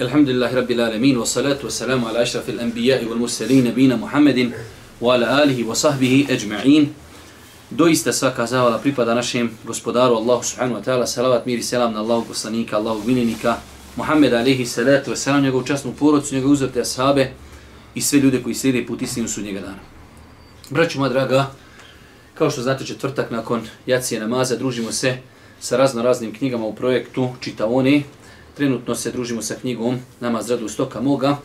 Alhamdulillahi Rabbil Alamin wa salatu wa salamu ala ašrafil anbiya wal mursalin nabina Muhammedin wa ala alihi wa sahbihi ajma'in. Doista svaka zavala pripada našem gospodaru Allahu subhanahu wa ta'ala. Salavat mir i selam na Allahu poslanika, Allahu miljenika, Muhammed alihi salatu wa salam, njegovu častnu porodcu, njegovu uzvrte ashabe i sve ljude koji slijede put istinu sudnjega dana. Braću moja draga, kao što znate četvrtak nakon jacije namaza družimo se sa razno raznim knjigama u projektu Čitaoni, Trenutno se družimo sa knjigom Nama zradu stoka moga.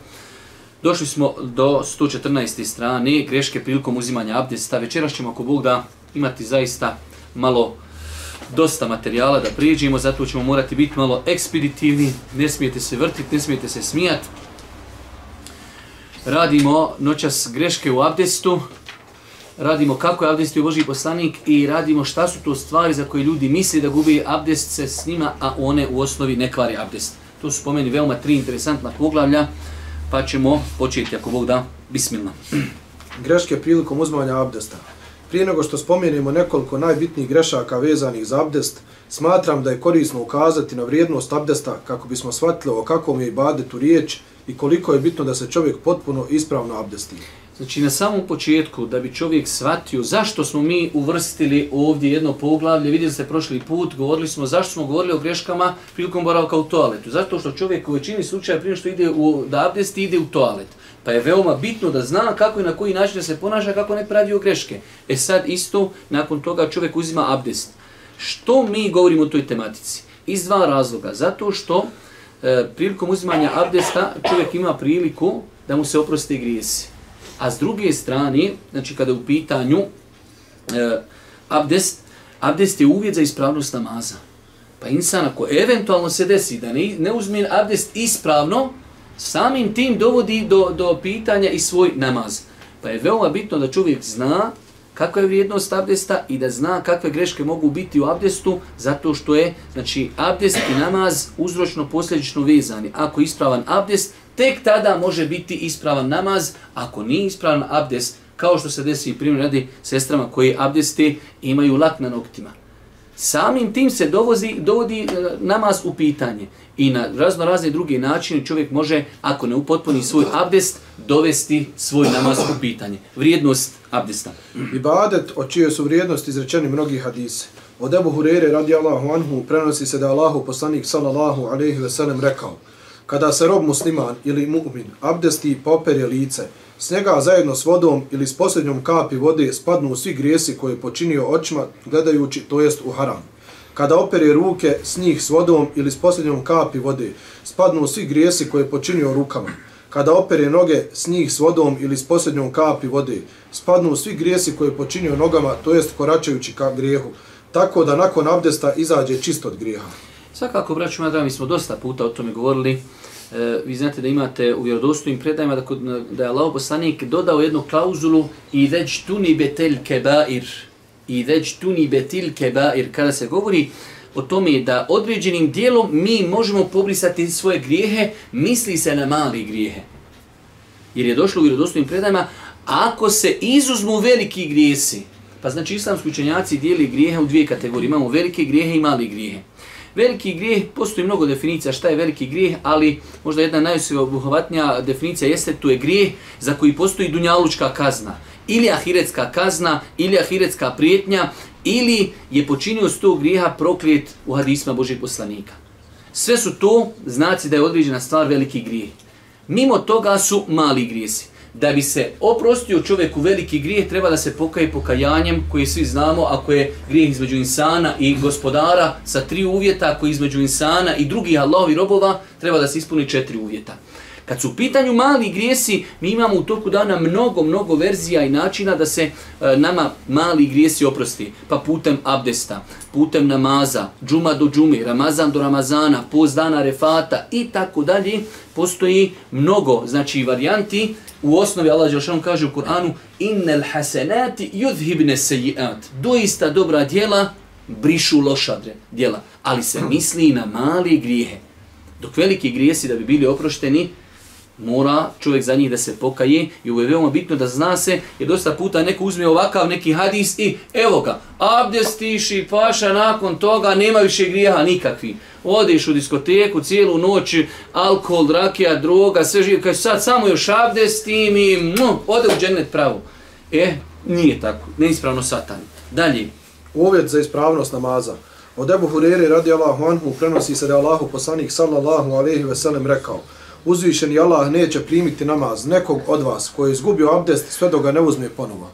Došli smo do 114. strane greške prilikom uzimanja abdesta. Večeras ćemo ako Bog da imati zaista malo dosta materijala da prijeđemo, zato ćemo morati biti malo ekspeditivni, ne smijete se vrtiti, ne smijete se smijati. Radimo noćas greške u abdestu, radimo kako je abdestio Boži poslanik i radimo šta su to stvari za koje ljudi misli da gubi abdest se s njima, a one u osnovi ne kvari abdest. To su pomeni veoma tri interesantna poglavlja, pa ćemo početi ako Bog da, bismillah. Greške prilikom uzmanja abdesta. Prije nego što spomenemo nekoliko najbitnijih grešaka vezanih za abdest, smatram da je korisno ukazati na vrijednost abdesta kako bismo shvatili o kakvom je ibadetu riječ i koliko je bitno da se čovjek potpuno ispravno abdesti. Znači na samom početku da bi čovjek shvatio zašto smo mi uvrstili ovdje jedno poglavlje, vidjeli ste prošli put, govorili smo zašto smo govorili o greškama prilikom boravka u toaletu. Zato što čovjek u većini slučaja prije što ide u, da abdesti ide u toalet. Pa je veoma bitno da zna kako i na koji način se ponaša kako ne pravi o greške. E sad isto, nakon toga čovjek uzima abdest. Što mi govorimo o toj tematici? Iz dva razloga. Zato što e, prilikom uzimanja abdesta čovjek ima priliku da mu se oprosti grijesi. A s druge strane, znači kada u pitanju e, abdest, abdest je uvjet za ispravnost namaza. Pa insan ako eventualno se desi da ne, ne uzme abdest ispravno, samim tim dovodi do, do pitanja i svoj namaz. Pa je veoma bitno da čovjek zna kakva je vrijednost abdesta i da zna kakve greške mogu biti u abdestu, zato što je znači, abdest i namaz uzročno posljedično vezani. Ako je ispravan abdest, tek tada može biti ispravan namaz, ako nije ispravan abdest, kao što se desi primjer radi sestrama koji abdeste imaju lak na noktima. Samim tim se dovozi, dovodi e, namaz u pitanje i na razno razne druge načine čovjek može, ako ne upotpuni svoj abdest, dovesti svoj namaz u pitanje. Vrijednost abdesta. Ibadet, o čijoj su vrijednosti izrečeni mnogi hadise. Od Ebu Hurere radi Allahu anhu prenosi se da Allahu poslanik sallallahu alaihi ve sellem rekao Kada se rob musliman ili mu'min abdesti popere lice, s njega zajedno s vodom ili s posljednjom kapi vode spadnu svi grijesi koje je počinio očima gledajući, to jest u haram. Kada opere ruke s njih s vodom ili s posljednjom kapi vode, spadnu svi grijesi koje je počinio rukama. Kada opere noge s njih s vodom ili s posljednjom kapi vode, spadnu svi grijesi koje je počinio nogama, to jest koračajući ka grijehu, tako da nakon abdesta izađe čist od grijeha. Svakako, braću moja mi smo dosta puta o tome govorili. E, vi znate da imate u vjerodostojnim predajima da, kod, da je Allah poslanik dodao jednu klauzulu i već tuni betel kebair. I već tuni betil kebair. Kada se govori o tome da određenim dijelom mi možemo pobrisati svoje grijehe, misli se na mali grijehe. Jer je došlo u vjerodostojnim predajima, ako se izuzmu veliki grijesi, pa znači islamski učenjaci dijeli grijehe u dvije kategorije. Imamo velike grijehe i mali grijehe. Veliki grijeh, postoji mnogo definicija šta je veliki grijeh, ali možda jedna najsveobuhvatnija definicija jeste tu je grijeh za koji postoji dunjalučka kazna. Ili ahiretska kazna, ili ahiretska prijetnja, ili je počinio sto grijeha proklijet u hadisma Božih poslanika. Sve su to znaci da je određena stvar veliki grijeh. Mimo toga su mali grijesi da bi se oprostio čovjeku veliki grijeh, treba da se pokaje pokajanjem koji svi znamo, ako je grijeh između insana i gospodara sa tri uvjeta, ako je između insana i drugih Allahovi robova, treba da se ispuni četiri uvjeta. Kad su u pitanju mali grijesi, mi imamo u toku dana mnogo, mnogo verzija i načina da se e, nama mali grijesi oprosti. Pa putem abdesta, putem namaza, džuma do džumi, ramazan do ramazana, post dana refata i tako dalje, postoji mnogo znači varijanti u osnovi Allah Đelšanu kaže u Kur'anu innel hasenati yudhibne sejiat. Doista dobra djela brišu loša djela. Ali se misli na mali grijehe. Dok veliki grijesi da bi bili oprošteni, Mora čovjek za njih da se pokaje i ovo je veoma bitno da zna se, jer dosta puta neko uzme ovakav neki hadis i evo ga, abdestiši, paša, nakon toga nema više grijeha nikakvi. Odeš u diskoteku cijelu noć, alkohol, rakija, droga, sve živo, kaže sad samo još abdestim i mu, ode u džennet pravo. E, nije tako, neispravno satan. Dalje. Uvjet za ispravnost namaza. Od Ebu Hurere radi Allahu anhu prenosi se da je Allahu poslanik sallallahu alaihi ve sellem rekao uzvišeni Allah neće primiti namaz nekog od vas koji je izgubio abdest sve dok ga ne uzme ponovo.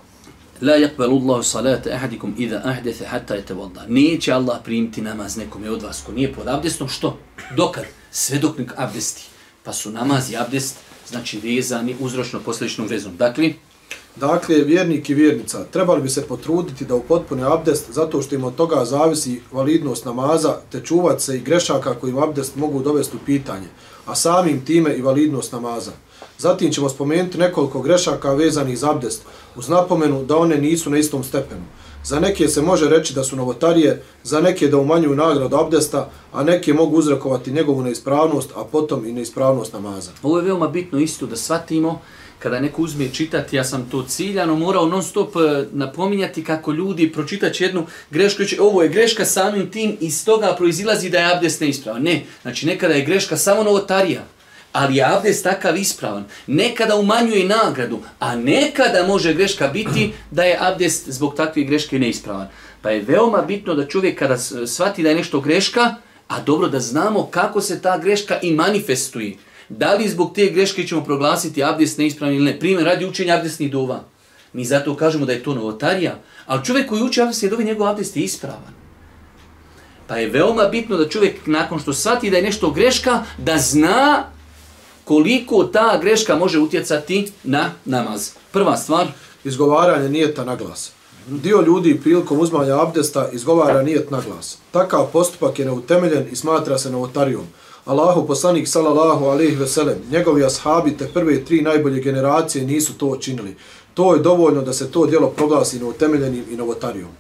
La yakbalu Allahu salata ahadikum idha ahdatha hatta yatawadda. Neće Allah primiti namaz nekom od vas ko nije pod abdestom, što? Dokad? Sve dok nek abdesti. Pa su namaz i abdest, znači vezani uzročno posljedičnom vezom. Dakle, Dakle, vjernik i vjernica trebali bi se potruditi da upotpune abdest zato što im od toga zavisi validnost namaza te čuvat se i grešaka kojim abdest mogu dovesti u pitanje, a samim time i validnost namaza. Zatim ćemo spomenuti nekoliko grešaka vezanih za abdest uz napomenu da one nisu na istom stepenu. Za neke se može reći da su novotarije, za neke da umanjuju nagradu abdesta, a neke mogu uzrakovati njegovu neispravnost, a potom i neispravnost namaza. Ovo je veoma bitno isto da shvatimo kada neko uzme čitati, ja sam to ciljano morao non stop eh, napominjati kako ljudi pročitat jednu grešku, će, ovo je greška samim tim i iz toga proizilazi da je abdest neispravan. Ne, znači nekada je greška samo novotarija, ali je abdest takav ispravan. Nekada umanjuje nagradu, a nekada može greška biti da je abdest zbog takve greške neispravan. Pa je veoma bitno da čovjek kada shvati da je nešto greška, a dobro da znamo kako se ta greška i manifestuje. Da li zbog te greške ćemo proglasiti abdest neispravni ili ne? Primjer, radi učenja abdestnih dova. Mi zato kažemo da je to novotarija. Ali čovjek koji uči abdestnih dova, njegov abdest je ispravan. Pa je veoma bitno da čovjek nakon što shvati da je nešto greška, da zna koliko ta greška može utjecati na namaz. Prva stvar. Izgovaranje nijeta na glas. Dio ljudi prilikom uzmanja abdesta izgovara nijet na glas. Takav postupak je neutemeljen i smatra se novotarijom. Allahu poslanik sallallahu alejhi ve sellem, njegovi ashabi te prve tri najbolje generacije nisu to učinili. To je dovoljno da se to djelo proglasi neutemeljenim i novotarijom.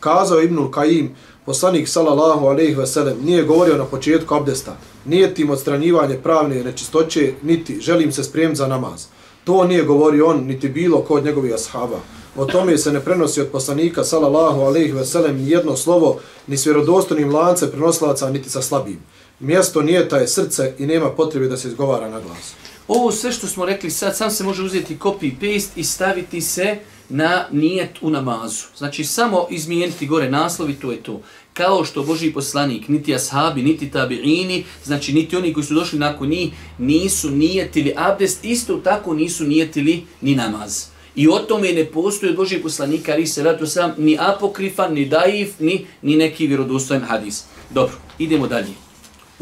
Kazao Ibnul Kajim, poslanik sallallahu alejhi ve sellem, nije govorio na početku abdesta, nije tim odstranjivanje pravne nečistoće, niti želim se spremiti za namaz. To nije govorio on, niti bilo kod njegovih ashaba. O tome se ne prenosi od poslanika sallallahu alejhi ve sellem jedno slovo, ni s vjerodostojnim lance prenoslaca, niti sa slabim mjesto nijeta je srce i nema potrebe da se izgovara na glas. Ovo sve što smo rekli sad, sam se može uzeti copy paste i staviti se na nijet u namazu. Znači samo izmijeniti gore naslovi, to je to. Kao što Boži poslanik, niti ashabi, niti tabiini, znači niti oni koji su došli nakon njih, nisu nijetili abdest, isto tako nisu nijetili ni namaz. I o tome ne postoji od Božih poslanika, ali se ratu sam, ni apokrifan, ni daif, ni, ni neki vjerodostojen hadis. Dobro, idemo dalje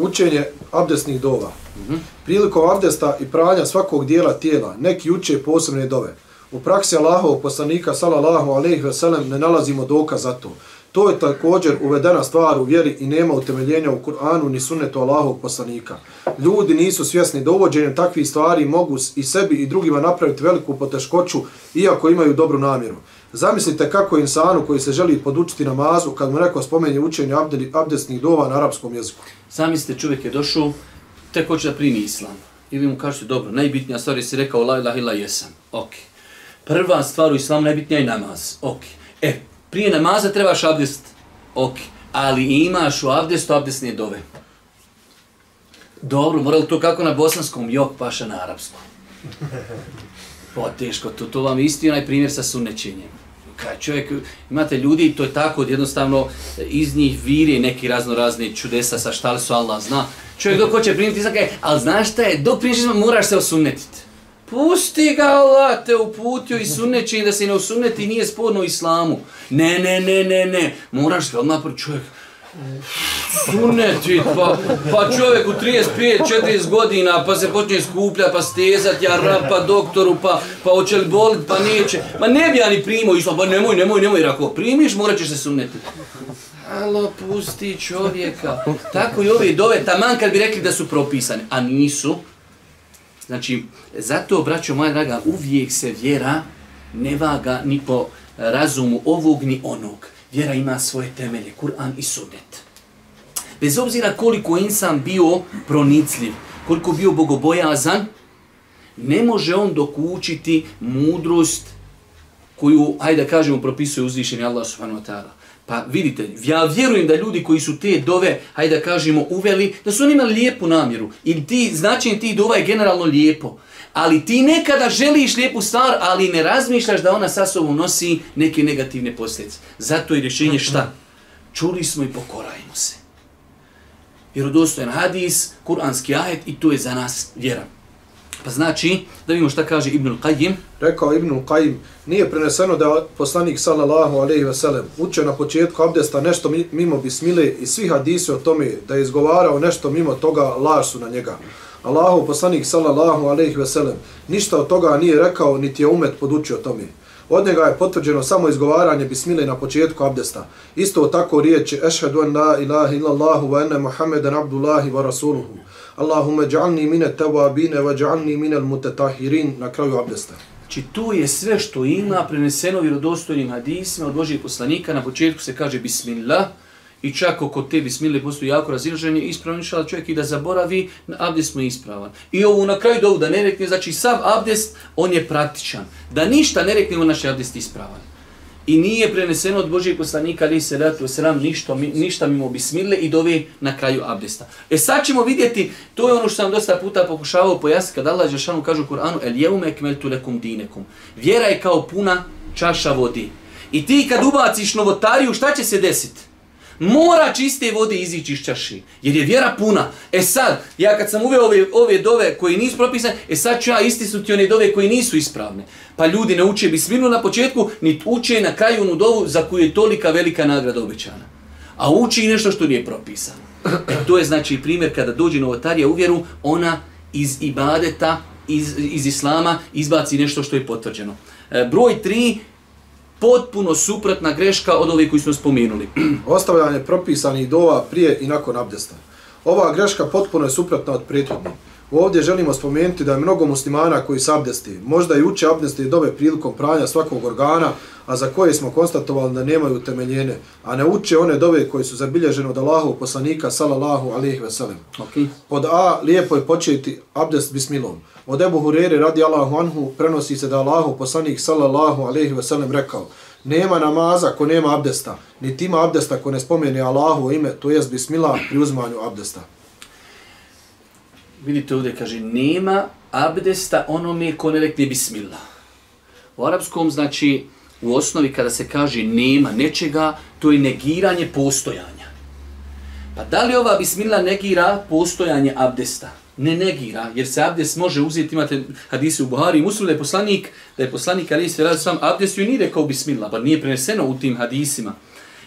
učenje abdesnih dova. Mm -hmm. Prilikom abdesta i pranja svakog dijela tijela, neki uče posebne dove. U praksi Allahovog poslanika, salallahu alaihi ve sellem, ne nalazimo dokaz za to. To je također uvedena stvar u vjeri i nema utemeljenja u Kur'anu ni sunnetu Allahovog poslanika. Ljudi nisu svjesni da uvođenjem takvih stvari mogu i sebi i drugima napraviti veliku poteškoću, iako imaju dobru namjeru. Zamislite kako je insanu koji se želi podučiti namazu kad mu neko spomenje učenje abdesnih dova na arapskom jeziku. Zamislite čovjek je došao, tek hoće da primi islam. I vi mu kažete, dobro, najbitnija stvar je si rekao la ilaha illa jesam. Ok. Prva stvar u islamu najbitnija je namaz. Ok. E, prije namaza trebaš abdest. Ok. Ali imaš u abdestu abdesne dove. Dobro, morali to kako na bosanskom, jok paša na arapskom. Pa teško, to, to vam je isti onaj primjer sa sunnećenjem kad čovjek, imate ljudi, to je tako, jednostavno iz njih viri neki razno razne čudesa sa šta li su Allah zna. Čovjek dok hoće primiti izlake, ali znaš šta je, dok primiš islam moraš se osunnetiti. Pusti ga Allah te uputio i sunneći da se ne osunneti nije sporno islamu. Ne, ne, ne, ne, ne, moraš se odmah prvi čovjek. Suneti, pa, pa čovjek u 35-40 godina, pa se počne skuplja, pa stezat, ja rap, pa doktoru, pa, pa hoće li bolit, pa neće. Ma ne bi ja ni primao islam, pa nemoj, nemoj, nemoj, ako primiš, morat ćeš se suneti. Alo, pusti čovjeka. Tako i ove dove, taman kad bi rekli da su propisane, a nisu. Znači, zato, braćo moja draga, uvijek se vjera ne vaga ni po razumu ovog ni onog vjera ima svoje temelje, Kur'an i Sunnet. Bez obzira koliko insan bio pronicljiv, koliko bio bogobojazan, ne može on dokučiti mudrost koju, hajde da kažemo, propisuje uzvišeni Allah subhanahu wa ta'ala. Pa vidite, ja vjerujem da ljudi koji su te dove, hajde da kažemo, uveli, da su oni imali lijepu namjeru. I ti, značenje ti dova je generalno lijepo. Ali ti nekada želiš lijepu stvar, ali ne razmišljaš da ona sa sobom nosi neke negativne posljedice. Zato je rješenje šta? Čuli smo i pokorajmo se. Vjerodostojen hadis, kuranski ajet i to je za nas vjera. Pa znači, da vidimo šta kaže Ibnul Qayyim. Rekao Ibnul Qayyim, nije preneseno da poslanik sallallahu alejhi ve sellem učio na početku abdesta nešto mimo bismile i svi hadisi o tome da je izgovarao nešto mimo toga laž su na njega. Allahu poslanik sallallahu alejhi ve sellem ništa od toga nije rekao niti je umet podučio tome. Od njega je potvrđeno samo izgovaranje bismile na početku abdesta. Isto tako riječi ešhedu en la ilaha illallahu wa enne Muhammeden abdullahi wa rasuluhu. Allahumma dja'alni mine tawabine wa dja'alni mine mutatahirin na kraju abdesta. Znači tu je sve što ima preneseno vjerodostojnim hadisima od Božijeg poslanika. Na početku se kaže bismillah i čak oko te bismile postoji jako razilaženje, ispravno inšala čovjek i da zaboravi, abdest mu je ispravan. I ovo na kraju dovu da ne rekne, znači sav abdest, on je praktičan. Da ništa ne rekne, on naš abdest ispravan i nije preneseno od Božijeg poslanika ali se ratu sram, ništa ništa mimo bismile i dove na kraju abdesta. E sad ćemo vidjeti, to je ono što sam dosta puta pokušavao pojasniti kad Allah Žešanu kaže u Kur'anu el jeume ekmeltu lekum dinekum. Vjera je kao puna čaša vodi. I ti kad ubaciš novotariju, šta će se desiti? Mora čiste vode izići iz čaši, jer je vjera puna. E sad, ja kad sam uveo ove, ove dove koji nisu propisane, e sad ću ja istisnuti one dove koji nisu ispravne. Pa ljudi ne uče bisminu na početku, ni uče na kraju onu dovu za koju je tolika velika nagrada obećana. A uči nešto što nije propisano. E, to je znači primjer kada dođe novotarija u vjeru, ona iz ibadeta, iz, iz islama izbaci nešto što je potvrđeno. E, broj 3, potpuno suprotna greška od ovih koji smo spomenuli. Ostavljanje propisanih dova prije i nakon abdesta. Ova greška potpuno je suprotna od prethodnih. Ovdje želimo spomenuti da je mnogo muslimana koji se abdesti, možda i uče abdesti dove prilikom pranja svakog organa, a za koje smo konstatovali da nemaju utemeljene, a ne uče one dove koje su zabilježene od Allahov poslanika, salallahu alihi veselim. Okay. Pod A, lijepo je početi abdest bismilom. Od Ebu Hurere radi Allahu anhu prenosi se da Allahu poslanik, salallahu alihi veselim, rekao, nema namaza ko nema abdesta, niti ima abdesta ko ne spomeni Allahu ime, to jest bismillah pri uzmanju abdesta vidite ovdje, kaže, nema abdesta onome ko ne rekne bismillah. U arapskom, znači, u osnovi kada se kaže nema nečega, to je negiranje postojanja. Pa da li ova bismillah negira postojanje abdesta? Ne negira, jer se abdest može uzeti, imate hadise u Buhari i Muslim, da je poslanik, da je poslanik ali se radi sam abdest ju nije rekao bismillah, pa nije preneseno u tim hadisima.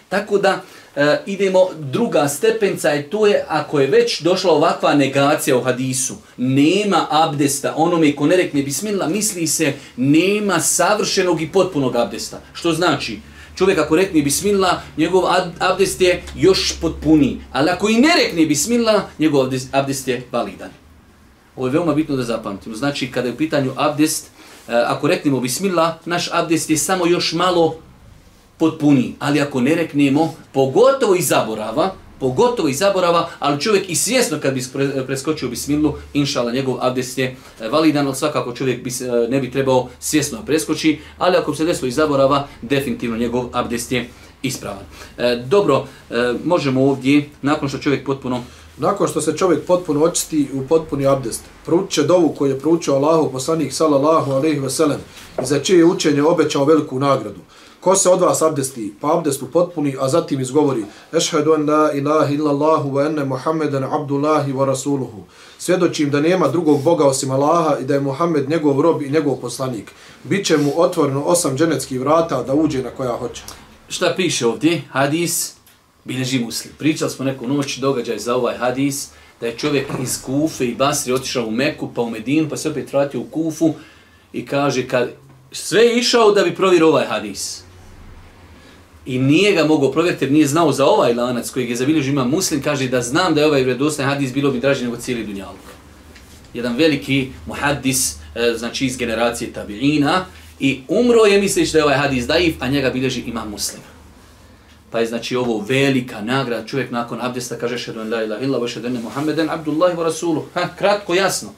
Tako da, e, idemo, druga stepenca je to je, ako je već došla ovakva negacija u hadisu, nema abdesta, onome ko ne rekne bismillah, misli se, nema savršenog i potpunog abdesta. Što znači? Čovjek ako rekne bismillah, njegov abdest je još potpuniji. Ali ako i ne rekne bismillah, njegov abdest je validan. Ovo je veoma bitno da zapamtimo. Znači, kada je u pitanju abdest, e, ako reknemo bismillah, naš abdest je samo još malo potpuni. Ali ako ne reknemo, pogotovo i zaborava, pogotovo i zaborava, ali čovjek i svjesno kad bi preskočio bismilu, inšala, njegov abdest je e, validan, ali svakako čovjek bi, e, ne bi trebao svjesno preskoči, ali ako se desilo i zaborava, definitivno njegov abdest je ispravan. E, dobro, e, možemo ovdje, nakon što čovjek potpuno Nakon što se čovjek potpuno očisti u potpuni abdest, prouče dovu koju je proučio Allahu poslanik sallallahu alejhi ve sellem i za čije učenje obećao veliku nagradu. Ko se od vas abdesti, pa abdestu potpuni, a zatim izgovori Ešhedu en la ilaha illallahu wa enne Muhammeden abdullahi wa rasuluhu. Svjedočim da nema drugog Boga osim Allaha i da je Muhammed njegov rob i njegov poslanik. Biće mu otvoreno osam dženeckih vrata da uđe na koja hoće. Šta piše ovdje? Hadis bilježi muslim. Pričali smo neku noć događaj za ovaj hadis da je čovjek iz Kufe i Basri otišao u Meku pa u Medinu pa se opet vratio u Kufu i kaže kad sve je išao da bi provjerio ovaj hadis i nije ga mogao provjeriti jer nije znao za ovaj lanac kojeg je zabilježio ima muslim, kaže da znam da je ovaj vredostan hadis bilo bi draži nego cijeli dunjaluk. Jedan veliki muhaddis, e, znači iz generacije tabiina, i umro je misliš da je ovaj hadis daif, a njega bilježi ima muslim. Pa je znači ovo velika nagrada, čovjek nakon abdesta kaže šedun la ilaha illa wa šedun muhammeden abdullahi wa rasuluh. Ha, kratko, jasno.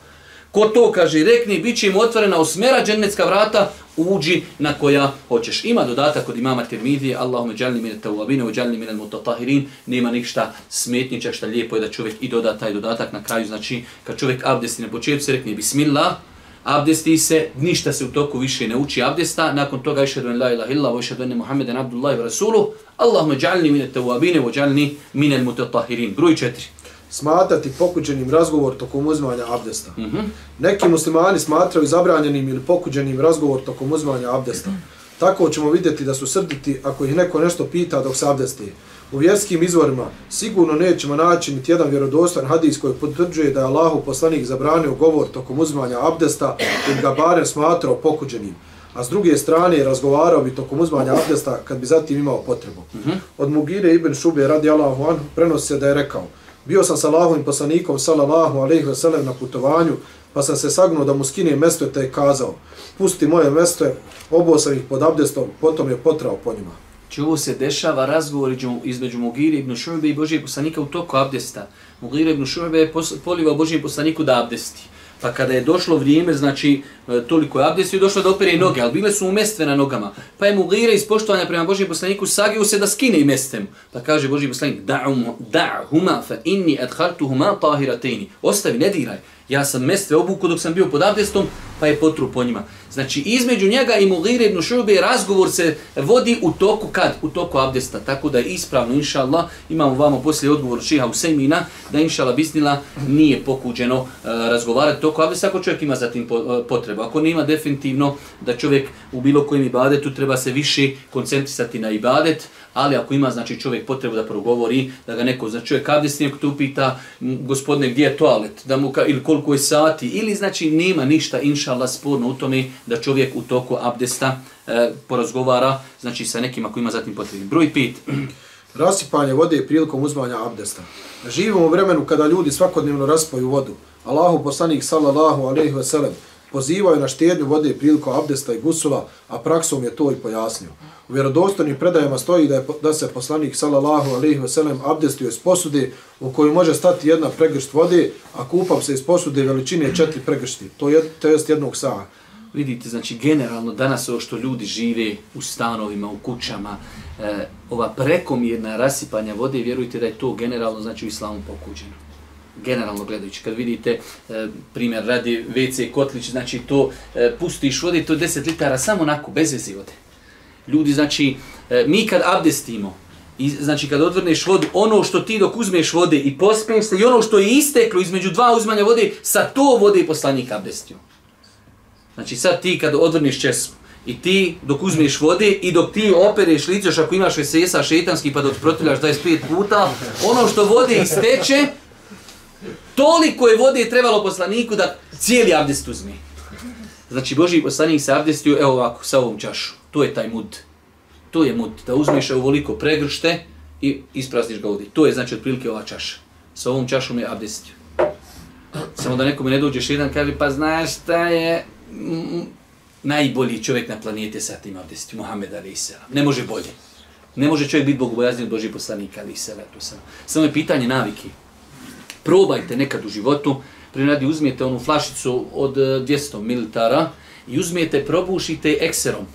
Ko to kaže, rekni, bit će im otvorena osmera džennetska vrata, uđi na koja hoćeš. Ima dodatak kod imama Tirmidije, Allahume džalni mine tawabine, u džalni mine mutatahirin, nema ništa smetničak, šta lijepo je da čovjek i doda taj dodatak na kraju, znači kad čovjek abdesti na početku se rekne bismillah, abdesti se, ništa se u toku više ne uči abdesta, nakon toga išhedu en la ilaha illa, wa išhedu enne Muhammeden abdullahi wa rasuluh, Allahume džalni mine tawabine, u džalni mine mutatahirin. Broj četiri smatrati pokuđenim razgovor tokom uzmanja abdesta. Mm -hmm. Neki muslimani smatraju zabranjenim ili pokuđenim razgovor tokom uzmanja abdesta. Tako ćemo vidjeti da su srditi ako ih neko nešto pita dok se abdesti. U vjerskim izvorima sigurno nećemo naći niti jedan vjerodostan hadis koji potvrđuje da je Allahu poslanik zabranio govor tokom uzmanja abdesta i ga barem smatrao pokuđenim. A s druge strane razgovarao bi tokom uzmanja abdesta kad bi zatim imao potrebu. Mm -hmm. Od Mugire ibn Šube radi Allahu anhu prenosi se da je rekao Bio sam sa Allahovim poslanikom, sallallahu alejhi ve sellem, na putovanju, pa sam se sagnuo da mu skine mesto te je kazao, pusti moje mesto, obo sam ih pod abdestom, potom je potrao po njima. Čuo se dešava razgovor između Mugire ibn Šu'be i Božije poslanika u toku abdesta. Mugire ibn Šu'be je polivao Božije poslaniku da abdesti. Pa kada je došlo vrijeme, znači e, toliko je abdestio, došlo da opere noge, ali bile su umestve na nogama. Pa je Mugira iz poštovanja prema Božijem poslaniku sagio se da skine i mestem. Pa kaže Božiji poslanik, da'huma fa inni adhartuhuma tahiratejni. Ostavi, ne diraj. Ja sam mestve obuku dok sam bio pod abdestom, pa je potru po njima. Znači, između njega i Mughire ibn Šube razgovor se vodi u toku kad? U toku abdesta. Tako da je ispravno, inša Allah, imamo vamo poslije odgovor Šiha Usejmina, da inša Allah bisnila nije pokuđeno uh, razgovarati toku abdesta ako čovjek ima za tim uh, potrebu. Ako nema definitivno da čovjek u bilo kojem ibadetu treba se više koncentrisati na ibadet, ali ako ima znači čovjek potrebu da progovori, da ga neko, znači čovjek abdesti, neko tu gospodine, gdje je toalet, da mu ka, ili koliko je sati, ili znači nema ništa, inshallah sporno u tome da čovjek u toku abdesta e, porazgovara, znači sa nekim ako ima zatim potrebu. Broj 5. Rasipanje vode prilikom uzmanja abdesta. Živimo u vremenu kada ljudi svakodnevno raspaju vodu. Allahu poslanik sallallahu alejhi ve sellem pozivaju na štednju vode prilikom abdesta i gusula, a praksom je to i pojasnio. U vjerodostojnim predajama stoji da, je, da se poslanik sallallahu alejhi ve sellem abdestio iz posude u kojoj može stati jedna pregršt vode, a kupam se iz posude veličine četiri pregršti, to je, to jest jednog saha vidite, znači generalno danas ovo što ljudi žive u stanovima, u kućama, e, ova prekomjerna rasipanja vode, vjerujte da je to generalno znači u islamu pokuđeno. Generalno gledajući, kad vidite e, primjer radi WC kotlić, znači to e, pustiš vode, to je 10 litara samo onako, bez veze vode. Ljudi, znači, e, mi kad abdestimo, I, znači kad odvrneš vodu, ono što ti dok uzmeš vode i pospeš se i ono što je isteklo između dva uzmanja vode, sa to vode i poslanik abdestio. Znači sad ti kad odvrneš česmu i ti dok uzmeš vode i dok ti opereš lice, ako imaš vesesa šetanski pa dok protiljaš 25 puta, ono što vode isteče, toliko je vode trebalo poslaniku da cijeli abdest uzme. Znači Boži poslanik se abdestio, evo ovako, sa ovom čašu. To je taj mud. To je mud. Da uzmeš ovoliko pregršte i isprazniš ga ovdje. To je znači otprilike ova čaša. Sa ovom čašom je abdestio. Samo da nekome ne dođeš jedan kaže, pa znaš šta je, mm, mm, najbolji čovjek na planete sa tim abdesti, Muhammed Ali Ne može bolje. Ne može čovjek biti bogobojazni od Božih poslanika Ali Samo je pitanje navike. Probajte nekad u životu, prinadi uzmijete onu flašicu od e, 200 ml militara i uzmijete, probušite ekserom.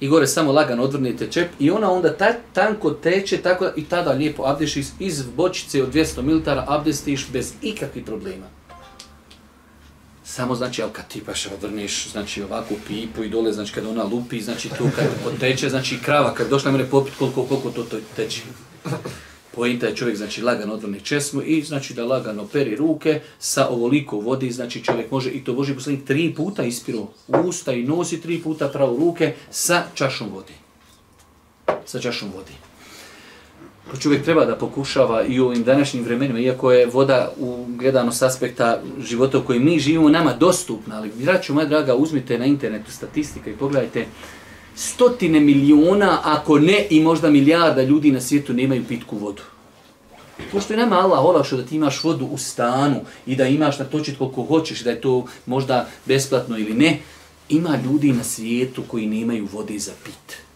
I gore samo lagano odvrnete čep i ona onda ta, tanko teče tako i tada lijepo abdeš iz, iz bočice od 200 militara abdestiš bez ikakvih problema. Samo znači, ali kad ti baš odvrneš, znači ovakvu pipu i dole, znači kad ona lupi, znači tu kad poteče, znači krava, kad došla mene popit koliko, koliko to, to teče. Poenta je čovjek, znači lagano odvrne česmu i znači da lagano peri ruke sa ovoliko vodi, znači čovjek može, i to Boži poslanik tri puta ispiru usta i nosi tri puta pravo ruke sa čašom vode. Sa čašom vodi. Pa čovjek treba da pokušava i u ovim današnjim vremenima, iako je voda u gledano s aspekta života u kojem mi živimo nama dostupna, ali vraću moja draga, uzmite na internetu statistika i pogledajte, stotine miliona, ako ne i možda milijarda ljudi na svijetu nemaju pitku vodu. Pošto je nama Allah olakšao da ti imaš vodu u stanu i da imaš na točit koliko hoćeš, da je to možda besplatno ili ne, ima ljudi na svijetu koji nemaju vode za pit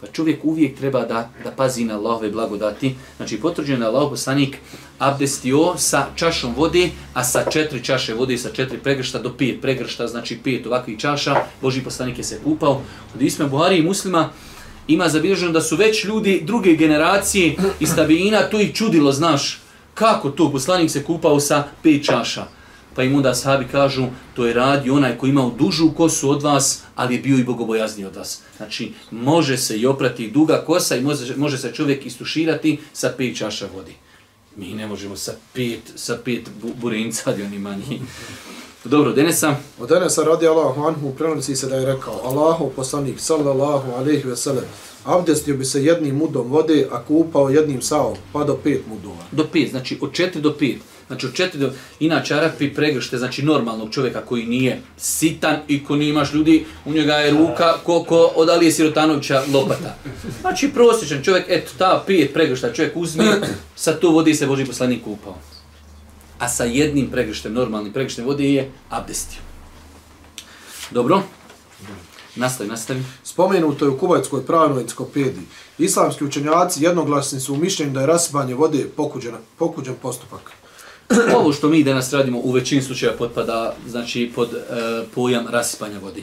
Pa čovjek uvijek treba da, da pazi na Allahove blagodati. Znači potvrđen je Allah poslanik abdestio sa čašom vode, a sa četiri čaše vode, sa četiri pregršta do pet pregršta, znači pet ovakvih čaša, Boži poslanik je se kupao. Od Isme Buhari i muslima ima zabilježeno da su već ljudi druge generacije iz tabijina, to ih čudilo, znaš, kako to poslanik se kupao sa pet čaša. Pa im onda sahabi kažu, to je radi onaj koji imao dužu kosu od vas, ali je bio i bogobojazni od vas. Znači, može se i oprati duga kosa i može, može se čovjek istuširati sa pet čaša vodi. Mi ne možemo sa pet, sa pet bu, burinca, ali oni manji. Dobro, Denesa. Od Denesa radi Allahu anhu prenosi se da je rekao Allahu poslanik sallallahu alejhi ve sellem abdestio bi se jednim mudom vode, a kupao jednim saom, pa do pet mudova. Do pet, znači od četiri do pet. Znači od četiri do... Inače, Arapi pregršte, znači normalnog čovjeka koji nije sitan i ko nije imaš ljudi, u njega je ruka ko, ko od Alije Sirotanovića lopata. Znači prosječan čovjek, eto, ta pet pregršta čovjek uzme, sa to vodi se Boži poslanik kupao. A sa jednim pregrštem, normalnim pregrštem vode je abdestio. Dobro? Nastavi, nastavi. Spomenuto je u Kuvajtskoj pravnoj enciklopediji. Islamski učenjaci jednoglasni su u mišljenju da je rasipanje vode pokuđen, pokuđen postupak. Ovo što mi danas radimo u većini slučaja potpada znači pod e, pojam rasipanja vode.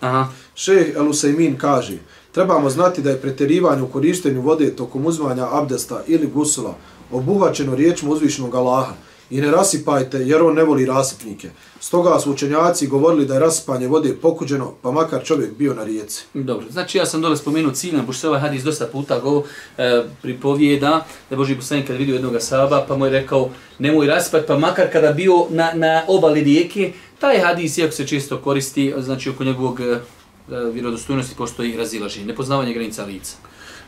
Aha. Šeh El Usaymin kaže, trebamo znati da je preterivanje u korištenju vode tokom uzmanja abdesta ili gusula obuhvaćeno riječima uzvišnog Allaha, i ne rasipajte jer on ne voli rasipnike. Stoga su učenjaci govorili da je rasipanje vode pokuđeno, pa makar čovjek bio na rijeci. Dobro, znači ja sam dole spomenuo ciljno, pošto se ovaj hadis dosta puta go e, pripovijeda, da Boži poslanik kad vidio jednog saba, pa mu je rekao nemoj rasipati, pa makar kada bio na, na obali rijeke, taj hadis, iako se često koristi, znači oko njegovog e, vjerodostojnosti postoji razilaženje, nepoznavanje granica lica.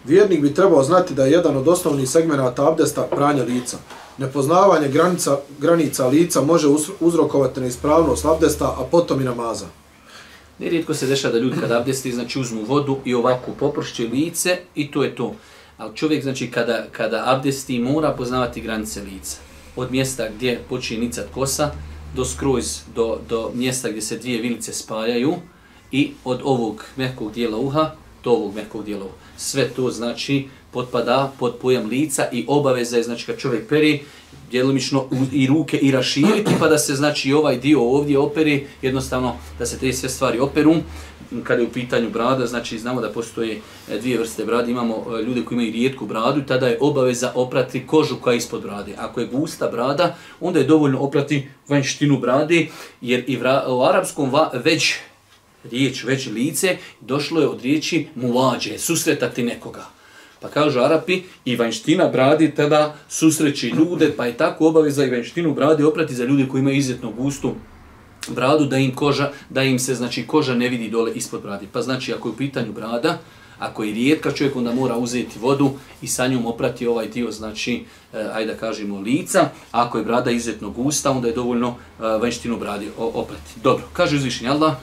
Vjernik bi trebao znati da je jedan od osnovnih segmenata abdesta pranje lica. Nepoznavanje granica, granica lica može uzrokovati neispravnost abdesta, a potom i namaza. Nerijetko se dešava da ljudi kada abdesti, znači uzmu vodu i ovako popršće lice i to je to. Ali čovjek, znači, kada, kada abdesti, mora poznavati granice lica. Od mjesta gdje počinje nicat kosa, do skroz, do, do mjesta gdje se dvije vilice spajaju i od ovog mehkog dijela uha do ovog mehkog dijela uha. Sve to, znači, potpada pod pojam lica i obaveza je, znači, kad čovjek peri, djelomično i ruke i raširiti, pa da se, znači, ovaj dio ovdje operi, jednostavno da se te sve stvari operu. Kada je u pitanju brada, znači, znamo da postoje e, dvije vrste brade, imamo e, ljude koji imaju rijetku bradu, tada je obaveza oprati kožu koja je ispod brade. Ako je gusta brada, onda je dovoljno oprati vanjštinu brade, jer i vra, u arapskom va, već riječ, već lice, došlo je od riječi muvađe, susretati nekoga. Pa kažu Arapi, i vanština bradi tada susreći ljude, pa je tako obaveza i vanštinu bradi oprati za ljude koji imaju izvjetno gustu bradu, da im koža, da im se znači koža ne vidi dole ispod bradi. Pa znači ako je u pitanju brada, ako je rijetka čovjek, onda mora uzeti vodu i sa njom oprati ovaj dio, znači, eh, ajde da kažemo, lica. A ako je brada izuzetno gusta, onda je dovoljno eh, vanštinu bradi oprati. Dobro, kaže uzvišenje Allah,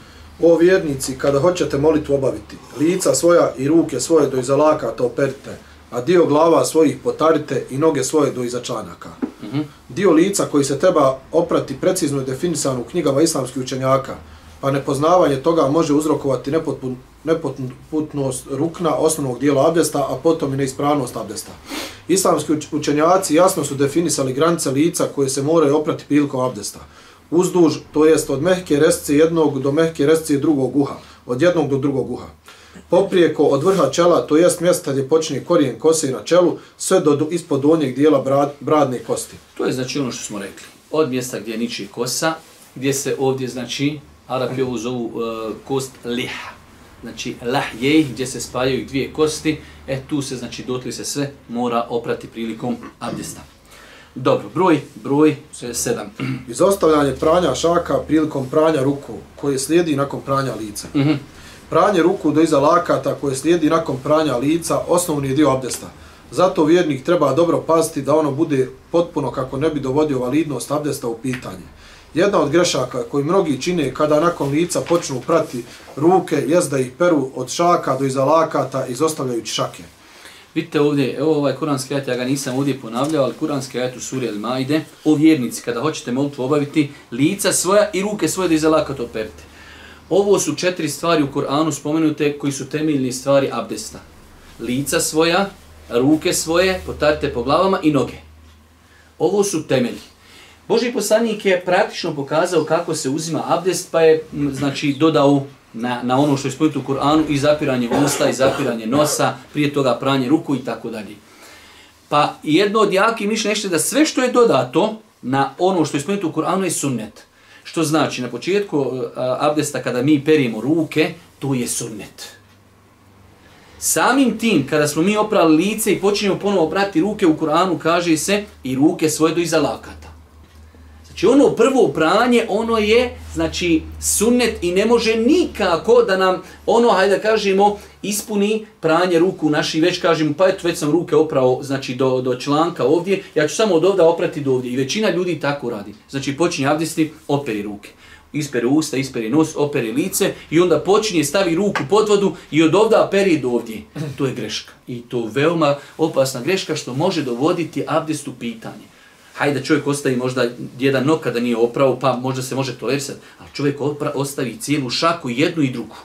O vjernici, kada hoćete molitvu obaviti, lica svoja i ruke svoje do iza lakata operite, a dio glava svojih potarite i noge svoje do iza čanaka. Mm -hmm. Dio lica koji se treba oprati precizno je definisan u knjigama islamskih učenjaka, pa nepoznavanje toga može uzrokovati nepotpun, nepotputnost rukna osnovnog dijela abdesta, a potom i neispravnost abdesta. Islamski učenjaci jasno su definisali granice lica koje se moraju oprati prilikom abdesta uzduž, to jest od mehke resce jednog do mehke resce drugog uha, od jednog do drugog uha. Poprijeko od vrha čela, to jest mjesta gdje počinje korijen kose na čelu, sve do ispod donjeg dijela brad, bradne kosti. To je znači ono što smo rekli. Od mjesta gdje niči kosa, gdje se ovdje znači, Arapi ovu zovu uh, kost liha. Znači lahjej, gdje se spajaju dvije kosti, e tu se znači dotli se sve mora oprati prilikom abdesta. Dobro, broj, broj sedam. Izostavljanje pranja šaka prilikom pranja ruku koje slijedi nakon pranja lica. Mm -hmm. Pranje ruku do iza lakata koje slijedi nakon pranja lica osnovni je dio abdesta. Zato vjernik treba dobro paziti da ono bude potpuno kako ne bi dovodio validnost abdesta u pitanje. Jedna od grešaka koji mnogi čine kada nakon lica počnu prati ruke jest da ih peru od šaka do iza lakata izostavljajući šake. Vidite ovdje, evo ovaj kuranski ajet, ja ga nisam ovdje ponavljao, ali kuranski ajet u suri El Maide, o vjernici, kada hoćete molitvu obaviti, lica svoja i ruke svoje da iza to perte. Ovo su četiri stvari u Koranu spomenute koji su temeljni stvari abdesta. Lica svoja, ruke svoje, potarite po glavama i noge. Ovo su temelji. Boži poslanik je praktično pokazao kako se uzima abdest, pa je znači dodao na, na ono što je spomenuto u Kur'anu i zapiranje usta i zapiranje nosa, prije toga pranje ruku i tako dalje. Pa jedno od jakih mišljenja je da sve što je dodato na ono što je spomenuto u Kur'anu je sunnet. Što znači, na početku uh, abdesta kada mi perimo ruke, to je sunnet. Samim tim, kada smo mi oprali lice i počinjemo ponovo oprati ruke u Kur'anu, kaže se i ruke svoje do iza lakata. Znači ono prvo pranje, ono je znači sunnet i ne može nikako da nam ono, hajde da kažemo, ispuni pranje ruku naši, već kažemo, pa eto, već sam ruke oprao znači, do, do članka ovdje, ja ću samo od ovdje oprati do ovdje. I većina ljudi tako radi. Znači počinje abdesti, operi ruke. Isperi usta, isperi nos, operi lice i onda počinje stavi ruku pod vodu i od ovdje peri do ovdje. To je greška. I to veoma opasna greška što može dovoditi abdestu pitanje hajde čovjek ostavi možda jedan nok kada nije opravo, pa možda se može tolerisati, ali čovjek opra, ostavi cijelu šaku, jednu i drugu.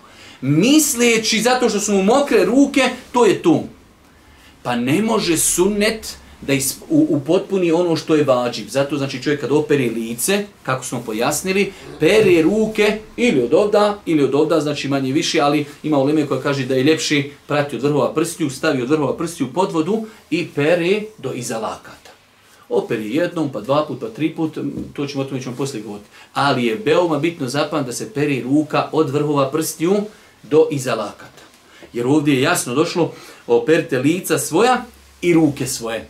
Misleći zato što su mu mokre ruke, to je tu. Pa ne može sunnet da is, u, upotpuni ono što je vađiv. Zato znači čovjek kad opere lice, kako smo pojasnili, pere ruke ili od ovda, ili od ovda, znači manje više, ali ima uleme koja kaže da je ljepši prati od vrhova prstiju, stavi od vrhova prstiju pod vodu i pere do iza lakata operi jednom, pa dva put, pa tri put, to ćemo o tome ćemo poslije govoriti. Ali je veoma bitno zapam da se peri ruka od vrhova prstiju do iza lakata. Jer ovdje je jasno došlo, operite lica svoja i ruke svoje.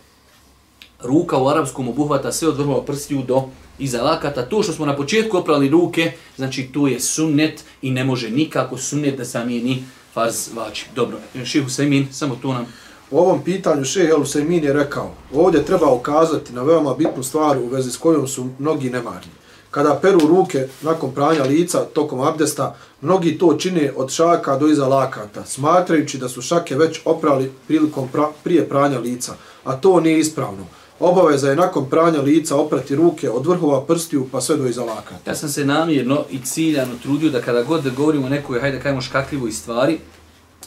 Ruka u arapskom obuhvata sve od vrhova prstiju do iza lakata. To što smo na početku oprali ruke, znači to je sunnet i ne može nikako sunnet da sam je ni farz vači. Dobro, Šihu Semin, samo to nam U ovom pitanju šehe El Usaymin je rekao, ovdje treba ukazati na veoma bitnu stvar u vezi s kojom su mnogi nemarni. Kada peru ruke nakon pranja lica tokom abdesta, mnogi to čine od šaka do iza lakata, smatrajući da su šake već oprali prilikom pra, prije pranja lica, a to nije ispravno. Obaveza je nakon pranja lica oprati ruke od vrhova prstiju pa sve do iza lakata. Ja sam se namjerno i ciljano trudio da kada god govorimo o nekoj, hajde kajmo, škakljivoj stvari,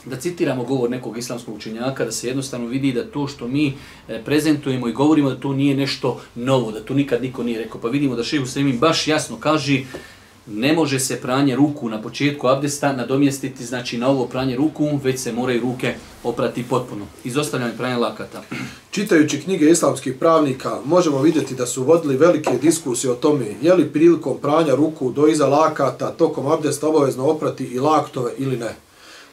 da citiramo govor nekog islamskog učenjaka, da se jednostavno vidi da to što mi e, prezentujemo i govorimo da to nije nešto novo, da to nikad niko nije rekao. Pa vidimo da šehu Semin baš jasno kaže ne može se pranje ruku na početku abdesta nadomjestiti znači na ovo pranje ruku, već se moraju ruke oprati potpuno. Izostavljanje pranje lakata. Čitajući knjige islamskih pravnika, možemo vidjeti da su vodili velike diskusije o tome je li prilikom pranja ruku do iza lakata tokom abdesta obavezno oprati i laktove ili ne.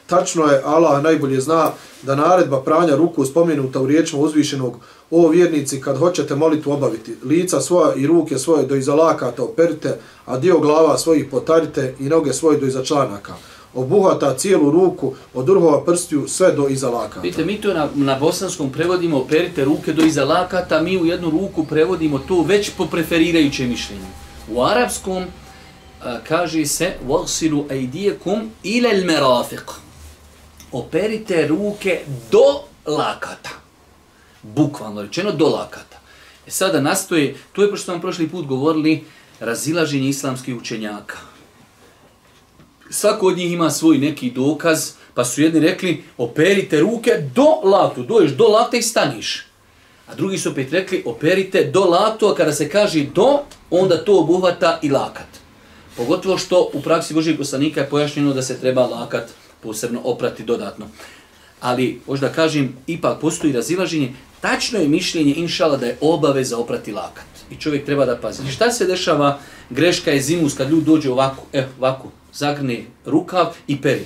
Tačno je, Allah najbolje zna da naredba pranja ruku spomenuta u riječima uzvišenog o vjernici kad hoćete molitu obaviti, lica svoja i ruke svoje do iza lakata operite, a dio glava svojih potarite i noge svoje do iza članaka. Obuhata cijelu ruku od urhova prstiju sve do iza lakata. Vidite, mi to na, na bosanskom prevodimo operite ruke do iza lakata, mi u jednu ruku prevodimo to već po preferirajućem mišljenju. U arapskom a, kaže se وَغْسِلُوا أَيْدِيَكُمْ إِلَى الْمَرَافِقُ operite ruke do lakata. Bukvalno rečeno do lakata. E sada nastoje, to je što vam prošli put govorili, razilaženje islamskih učenjaka. Svako od njih ima svoj neki dokaz, pa su jedni rekli, operite ruke do laktu, doješ do lakta i staniš. A drugi su opet rekli, operite do laktu, a kada se kaže do, onda to obuhvata i lakat. Pogotovo što u praksi Božijeg poslanika je pojašnjeno da se treba lakat posebno oprati dodatno. Ali, možda kažem, ipak postoji razilaženje, tačno je mišljenje, inšala, da je obaveza oprati lakat. I čovjek treba da pazi. Šta se dešava? Greška je zimus kad ljudi dođe ovako, eh, ovako, zagrne rukav i peri.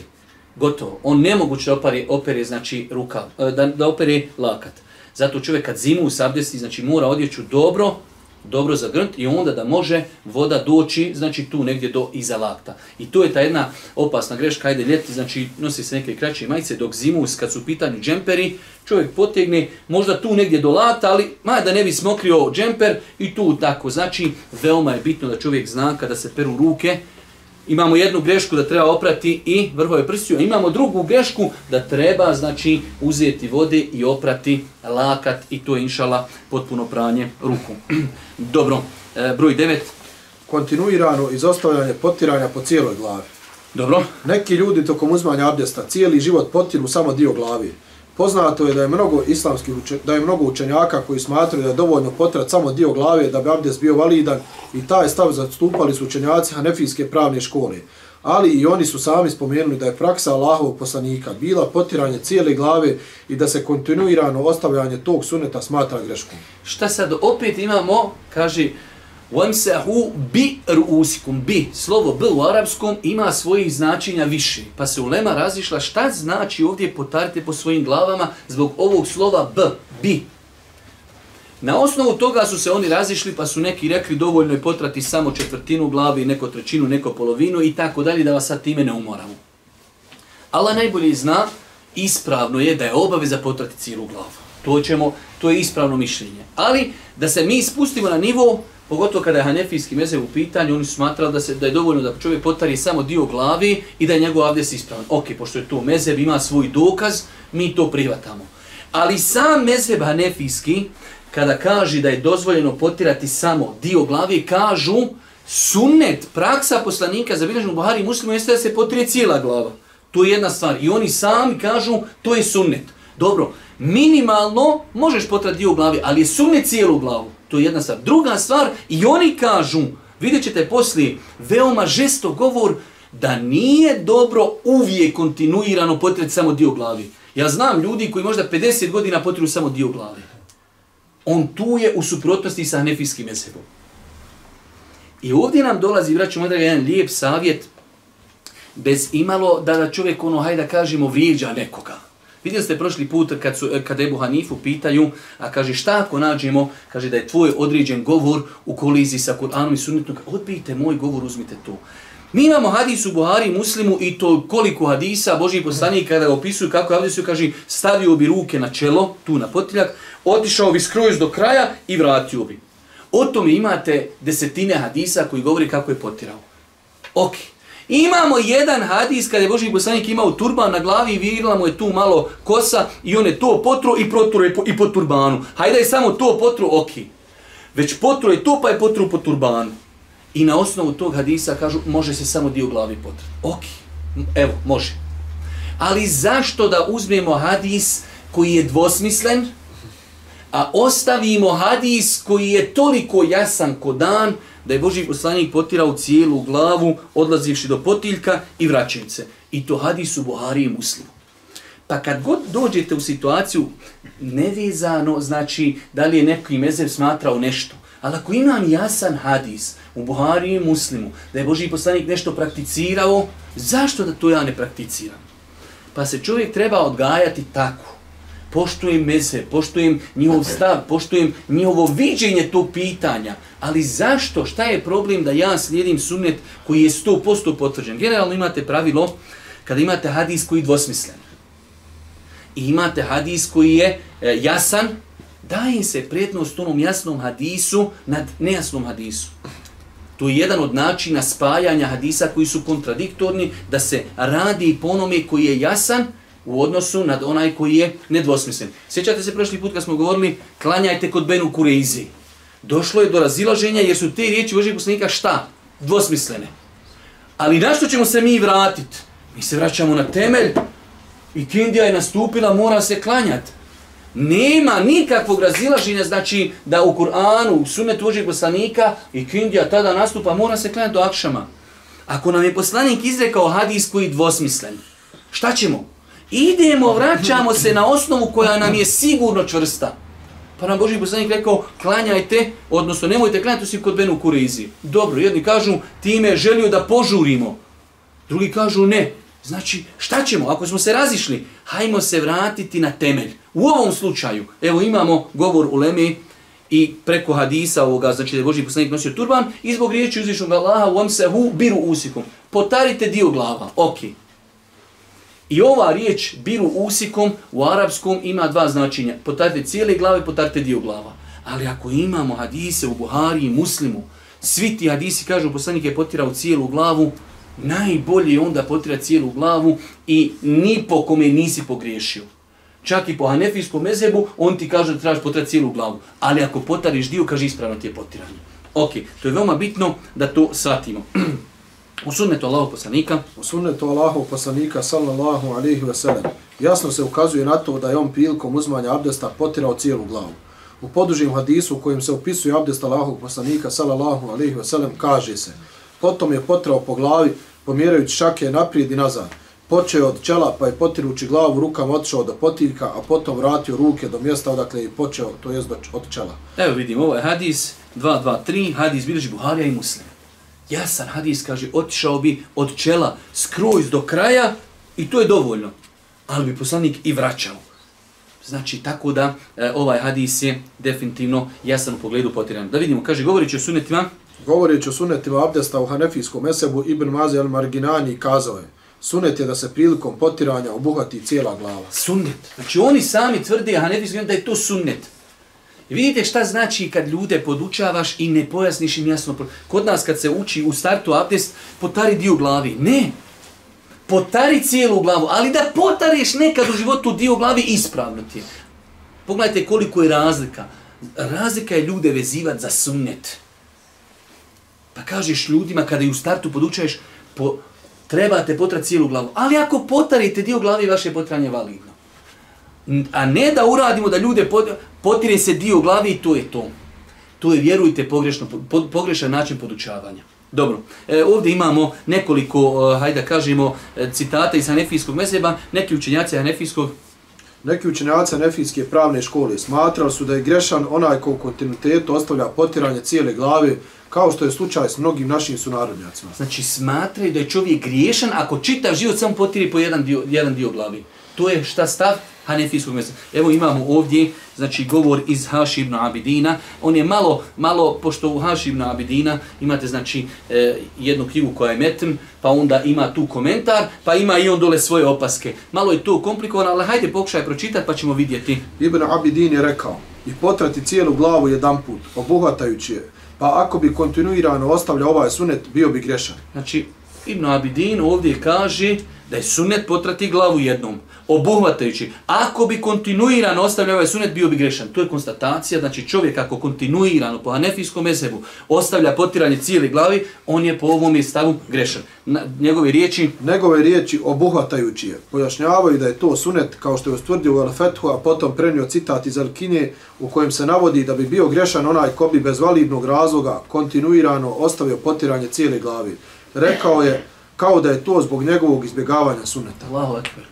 Gotovo. On nemoguće da opere, opere znači, rukav, eh, da, da opere lakat. Zato čovjek kad zimu sabdesti, znači mora odjeću dobro, dobro zagrnt i onda da može voda doći, znači tu negdje do iza lakta. I to je ta jedna opasna greška, ajde ljeti, znači nosi se neke kraće majice, dok zimu, kad su u pitanju džemperi, čovjek potegne možda tu negdje do lata, ali ma da ne bi smokrio džemper i tu tako. Znači, veoma je bitno da čovjek zna kada se peru ruke, imamo jednu grešku da treba oprati i vrhove prstiju, imamo drugu grešku da treba znači uzeti vode i oprati lakat i to je inšala potpuno pranje ruku. Dobro, e, broj 9. Kontinuirano izostavljanje potiranja po cijeloj glavi. Dobro. Neki ljudi tokom uzmanja abdesta cijeli život potiru samo dio glavi. Poznato je da je mnogo islamskih da je mnogo učenjaka koji smatraju da je dovoljno potrat samo dio glave da bi abdest bio validan i taj stav zastupali su učenjaci Hanefijske pravne škole. Ali i oni su sami spomenuli da je praksa Allahovog poslanika bila potiranje cijele glave i da se kontinuirano ostavljanje tog suneta smatra greškom. Šta sad opet imamo, kaže, Wamsahu bi ruusikum bi slovo b u arapskom ima svojih značenja više. Pa se ulema razišla šta znači ovdje potarite po svojim glavama zbog ovog slova b bi. Na osnovu toga su se oni razišli pa su neki rekli dovoljno je potrati samo četvrtinu glavi, neko trećinu, neko polovinu i tako dalje da vas sad time ne umoramo. Allah najbolje zna, ispravno je da je obaveza potrati cijelu glavu. To ćemo, to je ispravno mišljenje. Ali da se mi spustimo na nivo Pogotovo kada je hanefijski meze u pitanju, oni su smatrali da, se, da je dovoljno da čovjek potari samo dio glavi i da je njegov avdes ispravan. Ok, pošto je to mezeb, ima svoj dokaz, mi to prihvatamo. Ali sam mezeb hanefijski, kada kaže da je dozvoljeno potirati samo dio glavi, kažu sunnet, praksa poslanika za bilježnu Buhari i muslimu jeste da se potrije cijela glava. To je jedna stvar. I oni sami kažu to je sunnet. Dobro, minimalno možeš potrati dio glavi, ali je sunnet cijelu glavu. To je jedna stvar. Druga stvar, i oni kažu, vidjet ćete poslije, veoma žesto govor da nije dobro uvijek kontinuirano potreti samo dio glavi. Ja znam ljudi koji možda 50 godina potiru samo dio glavi. On tu je u suprotnosti sa nefijskim mesebom. I ovdje nam dolazi, vraću moj jedan lijep savjet, bez imalo da da čovjek ono, hajde da kažemo, vrijeđa nekoga. Vidjeli ste prošli put kad su kad Ebu Hanifu pitaju, a kaže šta ako nađemo, kaže da je tvoj određen govor u koliziji sa Kur'anom i Sunnetom, odbijte moj govor, uzmite to. Mi imamo hadis u Buhari muslimu i to koliko hadisa Boži poslanik kada opisuju kako je hadisu, kaže stavio bi ruke na čelo, tu na potiljak, otišao bi skroz do kraja i vratio bi. O tome imate desetine hadisa koji govori kako je potirao. Ok, Imamo jedan hadis kada je Boži poslanik imao turban na glavi i virila mu je tu malo kosa i on je to potro i protro i po, i po turbanu. Hajde je samo to potro, ok. Već potro je to pa je potro po turbanu. I na osnovu tog hadisa kažu može se samo dio glavi potrati. Ok, evo, može. Ali zašto da uzmemo hadis koji je dvosmislen, a ostavimo hadis koji je toliko jasan ko dan, da je Boži poslanik potirao cijelu glavu, odlazivši do potiljka i vraćajući se. I to hadisu Buhari i Muslimu. Pa kad god dođete u situaciju nevezano, znači da li je neki mezev smatrao nešto, ali ako imam jasan hadis u Buhari i Muslimu, da je Boži poslanik nešto prakticirao, zašto da to ja ne prakticiram? Pa se čovjek treba odgajati tako poštujem meze, poštujem njihov stav, poštujem njihovo viđenje tog pitanja. Ali zašto? Šta je problem da ja slijedim sunnet koji je 100% potvrđen? Generalno imate pravilo kada imate hadis koji je dvosmislen. I imate hadis koji je e, jasan, daje se prednost onom jasnom hadisu nad nejasnom hadisu. To je jedan od načina spajanja hadisa koji su kontradiktorni, da se radi po onome koji je jasan, u odnosu nad onaj koji je nedvosmislen. Sjećate se prošli put kad smo govorili klanjajte kod Benu Kureizi. Došlo je do razilaženja jer su te riječi Božih poslanika šta? Dvosmislene. Ali na što ćemo se mi vratiti? Mi se vraćamo na temelj i Kindija je nastupila, mora se klanjati. Nema nikakvog razilaženja, znači da u Kur'anu, u sunetu Božih poslanika i Kindija tada nastupa, mora se klanjati do akšama. Ako nam je poslanik izrekao hadis koji dvosmislen, šta ćemo? Idemo, vraćamo se na osnovu koja nam je sigurno čvrsta. Pa nam Boži poslanik rekao, klanjajte, odnosno nemojte klanjati osim kod Benu Kureizi. Dobro, jedni kažu, time želio da požurimo. Drugi kažu, ne. Znači, šta ćemo? Ako smo se razišli, hajmo se vratiti na temelj. U ovom slučaju, evo imamo govor u Leme i preko hadisa ovoga, znači da je Boži poslanik nosio turban, i zbog riječi uzvišnog Allaha, u se biru usikom. Potarite dio glava. Okej. Okay. I ova riječ biru usikom u arapskom ima dva značenja. Potarte cijele glave, potarte dio glava. Ali ako imamo hadise u Buhari i Muslimu, svi ti hadisi kažu poslanik je potirao cijelu glavu, najbolje je onda potira cijelu glavu i ni po kome nisi pogriješio. Čak i po hanefijskom mezebu, on ti kaže da trebaš potirati cijelu glavu. Ali ako potariš dio, kaže ispravno ti je potiranje. Ok, to je veoma bitno da to shvatimo. U sunnetu Allahog poslanika, U sunnetu Allahov poslanika sallallahu alaihi ve sellem jasno se ukazuje na to da je on prilikom uzmanja abdesta potirao cijelu glavu. U podužim hadisu u kojem se opisuje abdest Allahov poslanika sallallahu alaihi ve sellem kaže se potom je potirao po glavi pomjerajući šake naprijed i nazad. Počeo od čela pa je potirući glavu rukama otišao do potiljka, a potom vratio ruke do mjesta odakle je počeo, to jest od čela. evo vidimo, ovo je hadis 223, hadis bilježi Buharija i Muslim. Jasan hadis kaže, otišao bi od čela skroz do kraja i to je dovoljno. Ali bi poslanik i vraćao. Znači, tako da e, ovaj hadis je definitivno jasan u pogledu potiran. Da vidimo, kaže, govoreći o sunetima, Govoreći o sunetima abdesta u hanefijskom mesebu, Ibn Mazi al-Marginani kazao je Sunet je da se prilikom potiranja obuhati cijela glava. sunnet. Znači, oni sami tvrde, Hanefijski, da je to sunnet. I vidite šta znači kad ljude podučavaš i ne pojasniš im jasno. Kod nas kad se uči u startu abdest, potari dio glavi. Ne. Potari cijelu glavu, ali da potariš nekad u životu dio glavi, ispravno ti je. Pogledajte koliko je razlika. Razlika je ljude vezivati za sunnet. Pa kažeš ljudima kada ju u startu podučaješ, po, trebate potrati cijelu glavu. Ali ako potarite dio glavi, vaše potranje je validno. A ne da uradimo da ljude pod potire se dio glavi i to je to. To je, vjerujte, pogrešno, po, pogrešan način podučavanja. Dobro, e, ovdje imamo nekoliko, e, hajde da kažemo, e, citata iz Hanefijskog meseba, neki učenjaci Hanefijskog, Neki učenjaci Hanefijske pravne škole smatrali su da je grešan onaj ko u kontinuitetu ostavlja potiranje cijele glave, kao što je slučaj s mnogim našim sunarodnjacima. znači smatraju da je čovjek griješan ako čitav život samo potiri po jedan dio, jedan dio glavi. To je šta stav Hanefijskog mjesta. Evo imamo ovdje, znači govor iz Haši ibn Abidina. On je malo, malo, pošto u Haši ibn Abidina imate znači e, jednu knjigu koja je metm, pa onda ima tu komentar, pa ima i on dole svoje opaske. Malo je to komplikovano, ali hajde pokušaj pročitati pa ćemo vidjeti. Ibn Abidin je rekao, i potrati cijelu glavu jedan put, obuhvatajući je, pa ako bi kontinuirano ostavlja ovaj sunet, bio bi grešan. Znači, Ibn Abidin ovdje kaže da je sunnet potrati glavu jednom, obuhvatajući. Ako bi kontinuirano ostavljao ovaj sunnet, bio bi grešan. To je konstatacija, znači čovjek ako kontinuirano po hanefijskom mesebu ostavlja potiranje cijele glavi, on je po ovom stavu grešan. Na, njegove riječi, Njegove riječi obuhvatajući je, pojašnjavaju da je to sunet kao što je ustvrdio u Al-Fethu, a potom prenio citat iz Al-Kine u kojem se navodi da bi bio grešan onaj ko bi bez validnog razloga kontinuirano ostavio potiranje cijele glavi. Rekao je kao da je to zbog njegovog izbjegavanja suneta. Allahu ekber.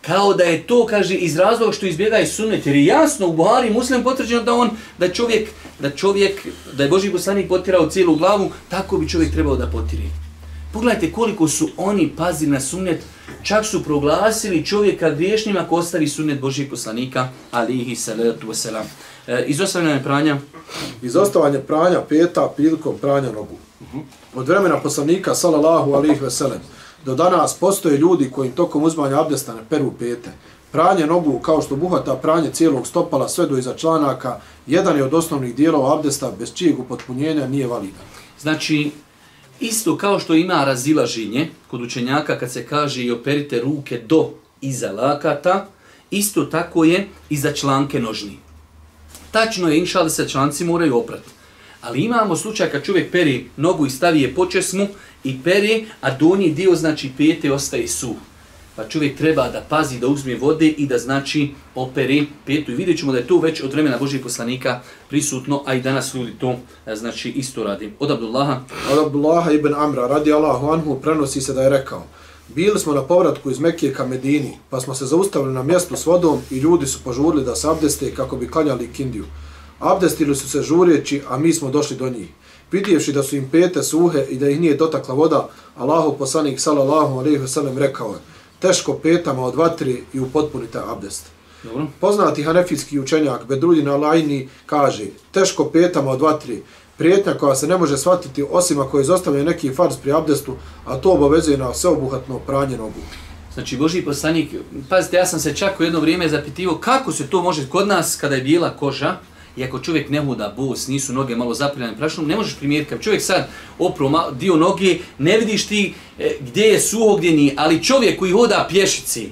Kao da je to, kaže, iz razloga što izbjega iz sunnet, jer je jasno u Buhari muslim potvrđeno da on, da čovjek, da čovjek, da je Boži poslanik potirao cijelu glavu, tako bi čovjek trebao da potiri. Pogledajte koliko su oni pazili na sunnet, čak su proglasili čovjeka griješnim ako ostavi sunnet Božijeg poslanika, alihi salatu wasalam. E, izostavljanje pranja, Izostavanje pranja peta prilikom pranja nogu. Od vremena poslanika, salallahu alihi veselem, do danas postoje ljudi koji tokom uzmanja abdesta ne peru pete. Pranje nogu, kao što buhata pranje cijelog stopala sve do iza članaka, jedan je od osnovnih dijelova abdesta bez čijeg upotpunjenja nije validan. Znači, isto kao što ima razilaženje kod učenjaka kad se kaže i operite ruke do iza lakata, isto tako je i za članke nožni. Tačno je, inša da se članci moraju oprati. Ali imamo slučaj kad čovjek peri nogu i stavi je po česmu i peri, a donji dio, znači pete, ostaje suh. Pa čovjek treba da pazi, da uzme vode i da znači operi petu. I vidjet ćemo da je to već od vremena Božih poslanika prisutno, a i danas ljudi to e, znači isto radi. Od Abdullaha, Od Abdullaha ibn Amra radi Allahu anhu prenosi se da je rekao Bili smo na povratku iz Mekije ka Medini, pa smo se zaustavili na mjestu s vodom i ljudi su požurili da se abdeste kako bi klanjali kindiju. Abdestili su se žureći, a mi smo došli do njih. Vidjevši da su im pete suhe i da ih nije dotakla voda, Allahu poslanik sallallahu alejhi ve sellem rekao je: Teško petama od vatri i upotpunite abdest. dobro, Poznati hanefijski učenjak Bedruljin Alajni kaže teško petama od vatri, prijetnja koja se ne može shvatiti osim ako izostavlja neki farz pri abdestu, a to obavezuje na sveobuhatno pranje nogu. Znači, Boži poslanik, pazite, ja sam se čak u jedno vrijeme zapitivo kako se to može kod nas kada je bijela koža, i ako čovjek ne hoda bos, nisu noge malo zapiljane prašnom, ne možeš primijetiti. Kad čovjek sad opro ma- dio noge, ne vidiš ti e, gdje je suho, gdje nije, ali čovjek koji hoda pješici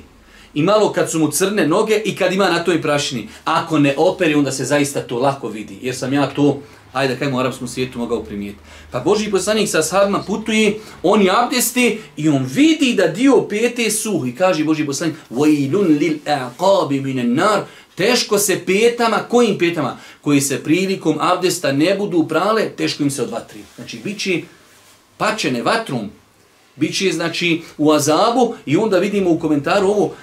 i malo kad su mu crne noge i kad ima na toj prašini. Ako ne operi, onda se zaista to lako vidi. Jer sam ja to, ajde da kajmo u arapskom svijetu mogao primijeti. Pa Boži poslanik sa sahabima putuje, on je abdesti i on vidi da dio pete suh. I kaže Boži poslanik, وَيْلُنْ لِلْأَقَابِ مِنَ النَّارِ Teško se petama, kojim petama? Koji se prilikom abdesta ne budu prale, teško im se odvatri. Znači, bit će pačene vatrum, bit će, znači, u azabu i onda vidimo u komentaru ovo,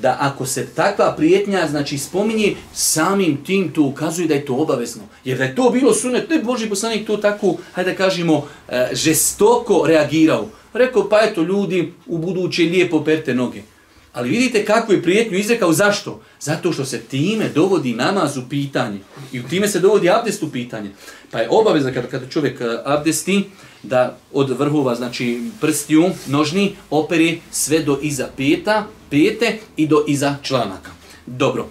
da ako se takva prijetnja, znači, spominje, samim tim to ukazuje da je to obavezno. Jer da je to bilo sunet, ne Boži poslanik to tako, hajde da kažemo, e, žestoko reagirao. Rekao, pa eto, ljudi, u buduće lijepo perte noge. Ali vidite kako je prijetnju izrekao, zašto? Zato što se time dovodi namaz u pitanje. I u time se dovodi abdest u pitanje. Pa je obaveza kada, kada čovjek eh, abdesti, da od vrhova, znači prstiju, nožni, operi sve do iza peta, pete i do iza članaka. Dobro.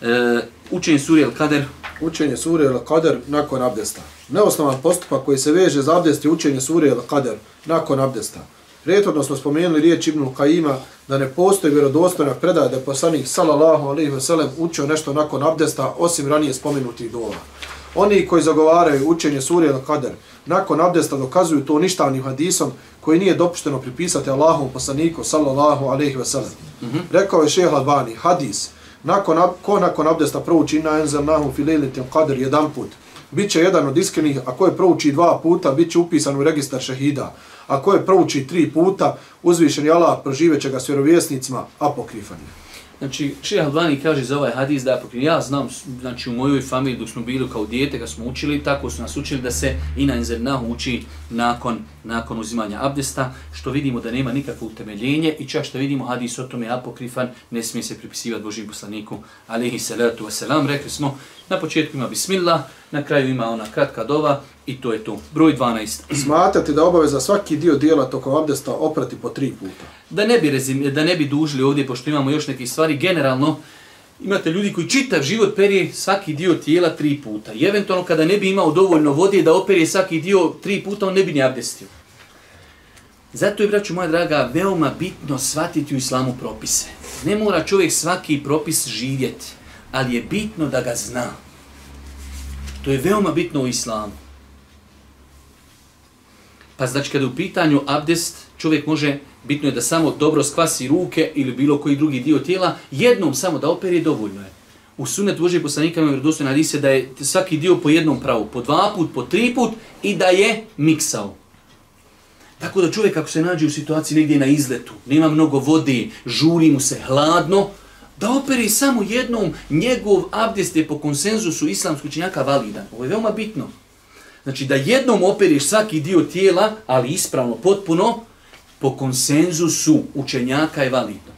E, učenje suri Al-Kader. Učenje suri Al-Kader nakon abdesta. Neosnovan postupak koji se veže za abdest je učenje suri Al-Kader nakon abdesta. Prijetodno smo spomenuli riječ Ibnu Kajima da ne postoji vjerodostojna predaja da je poslanik sallallahu alaihi ve sellem učio nešto nakon abdesta osim ranije spomenutih dova. Oni koji zagovaraju učenje suri Al-Kader nakon abdesta dokazuju to ništavnim hadisom koji nije dopušteno pripisati Allahom poslaniku sallallahu alaihi ve sellem. Mm -hmm. Rekao je šeha Albani, hadis, nakon, ko nakon abdesta prouči inna enzem nahum fililitim kader jedan put, bit će jedan od iskrenih, a ko je prouči dva puta, bit će upisan u registar šehida. A ko je prouči tri puta, uzvišen je Allah, proživeće ga s vjerovjesnicima, apokrifan je. Znači, Šeha Albani kaže za ovaj hadis da je Ja znam, znači u mojoj familiji dok smo bili kao dijete, kad smo učili, tako su nas učili da se ina inzernahu uči nakon, nakon uzimanja abdesta, što vidimo da nema nikakvo utemeljenje i čak što vidimo hadis o tome apokrifan, ne smije se pripisivati Božim poslaniku, alihi salatu wasalam. Rekli smo, na početku ima bismillah, na kraju ima ona kratka dova i to je to. Broj 12. Smatrate da obaveza svaki dio dijela tokom abdesta oprati po tri puta? Da ne bi, rezim, da ne bi dužili ovdje, pošto imamo još neke stvari, generalno, imate ljudi koji čitav život perije svaki dio tijela tri puta. I eventualno kada ne bi imao dovoljno vode da operije svaki dio tri puta, on ne bi ni abdestio. Zato je, braću moja draga, veoma bitno shvatiti u islamu propise. Ne mora čovjek svaki propis živjeti, ali je bitno da ga zna. To je veoma bitno u islamu. Pa znači kada u pitanju abdest, čovjek može, bitno je da samo dobro skvasi ruke ili bilo koji drugi dio tijela, jednom samo da operi dovoljno je. U sunetu Božje poslanika ima vjerodostojna hadise da je svaki dio po jednom pravu, po dva put, po tri put i da je miksao. Tako da čovjek ako se nađe u situaciji negdje na izletu, nema mnogo vode, žuri mu se hladno, da operi samo jednom njegov abdest je po konsenzusu islamskog činjaka validan. Ovo je veoma bitno. Znači da jednom operiš svaki dio tijela, ali ispravno, potpuno, po konsenzusu učenjaka je validno.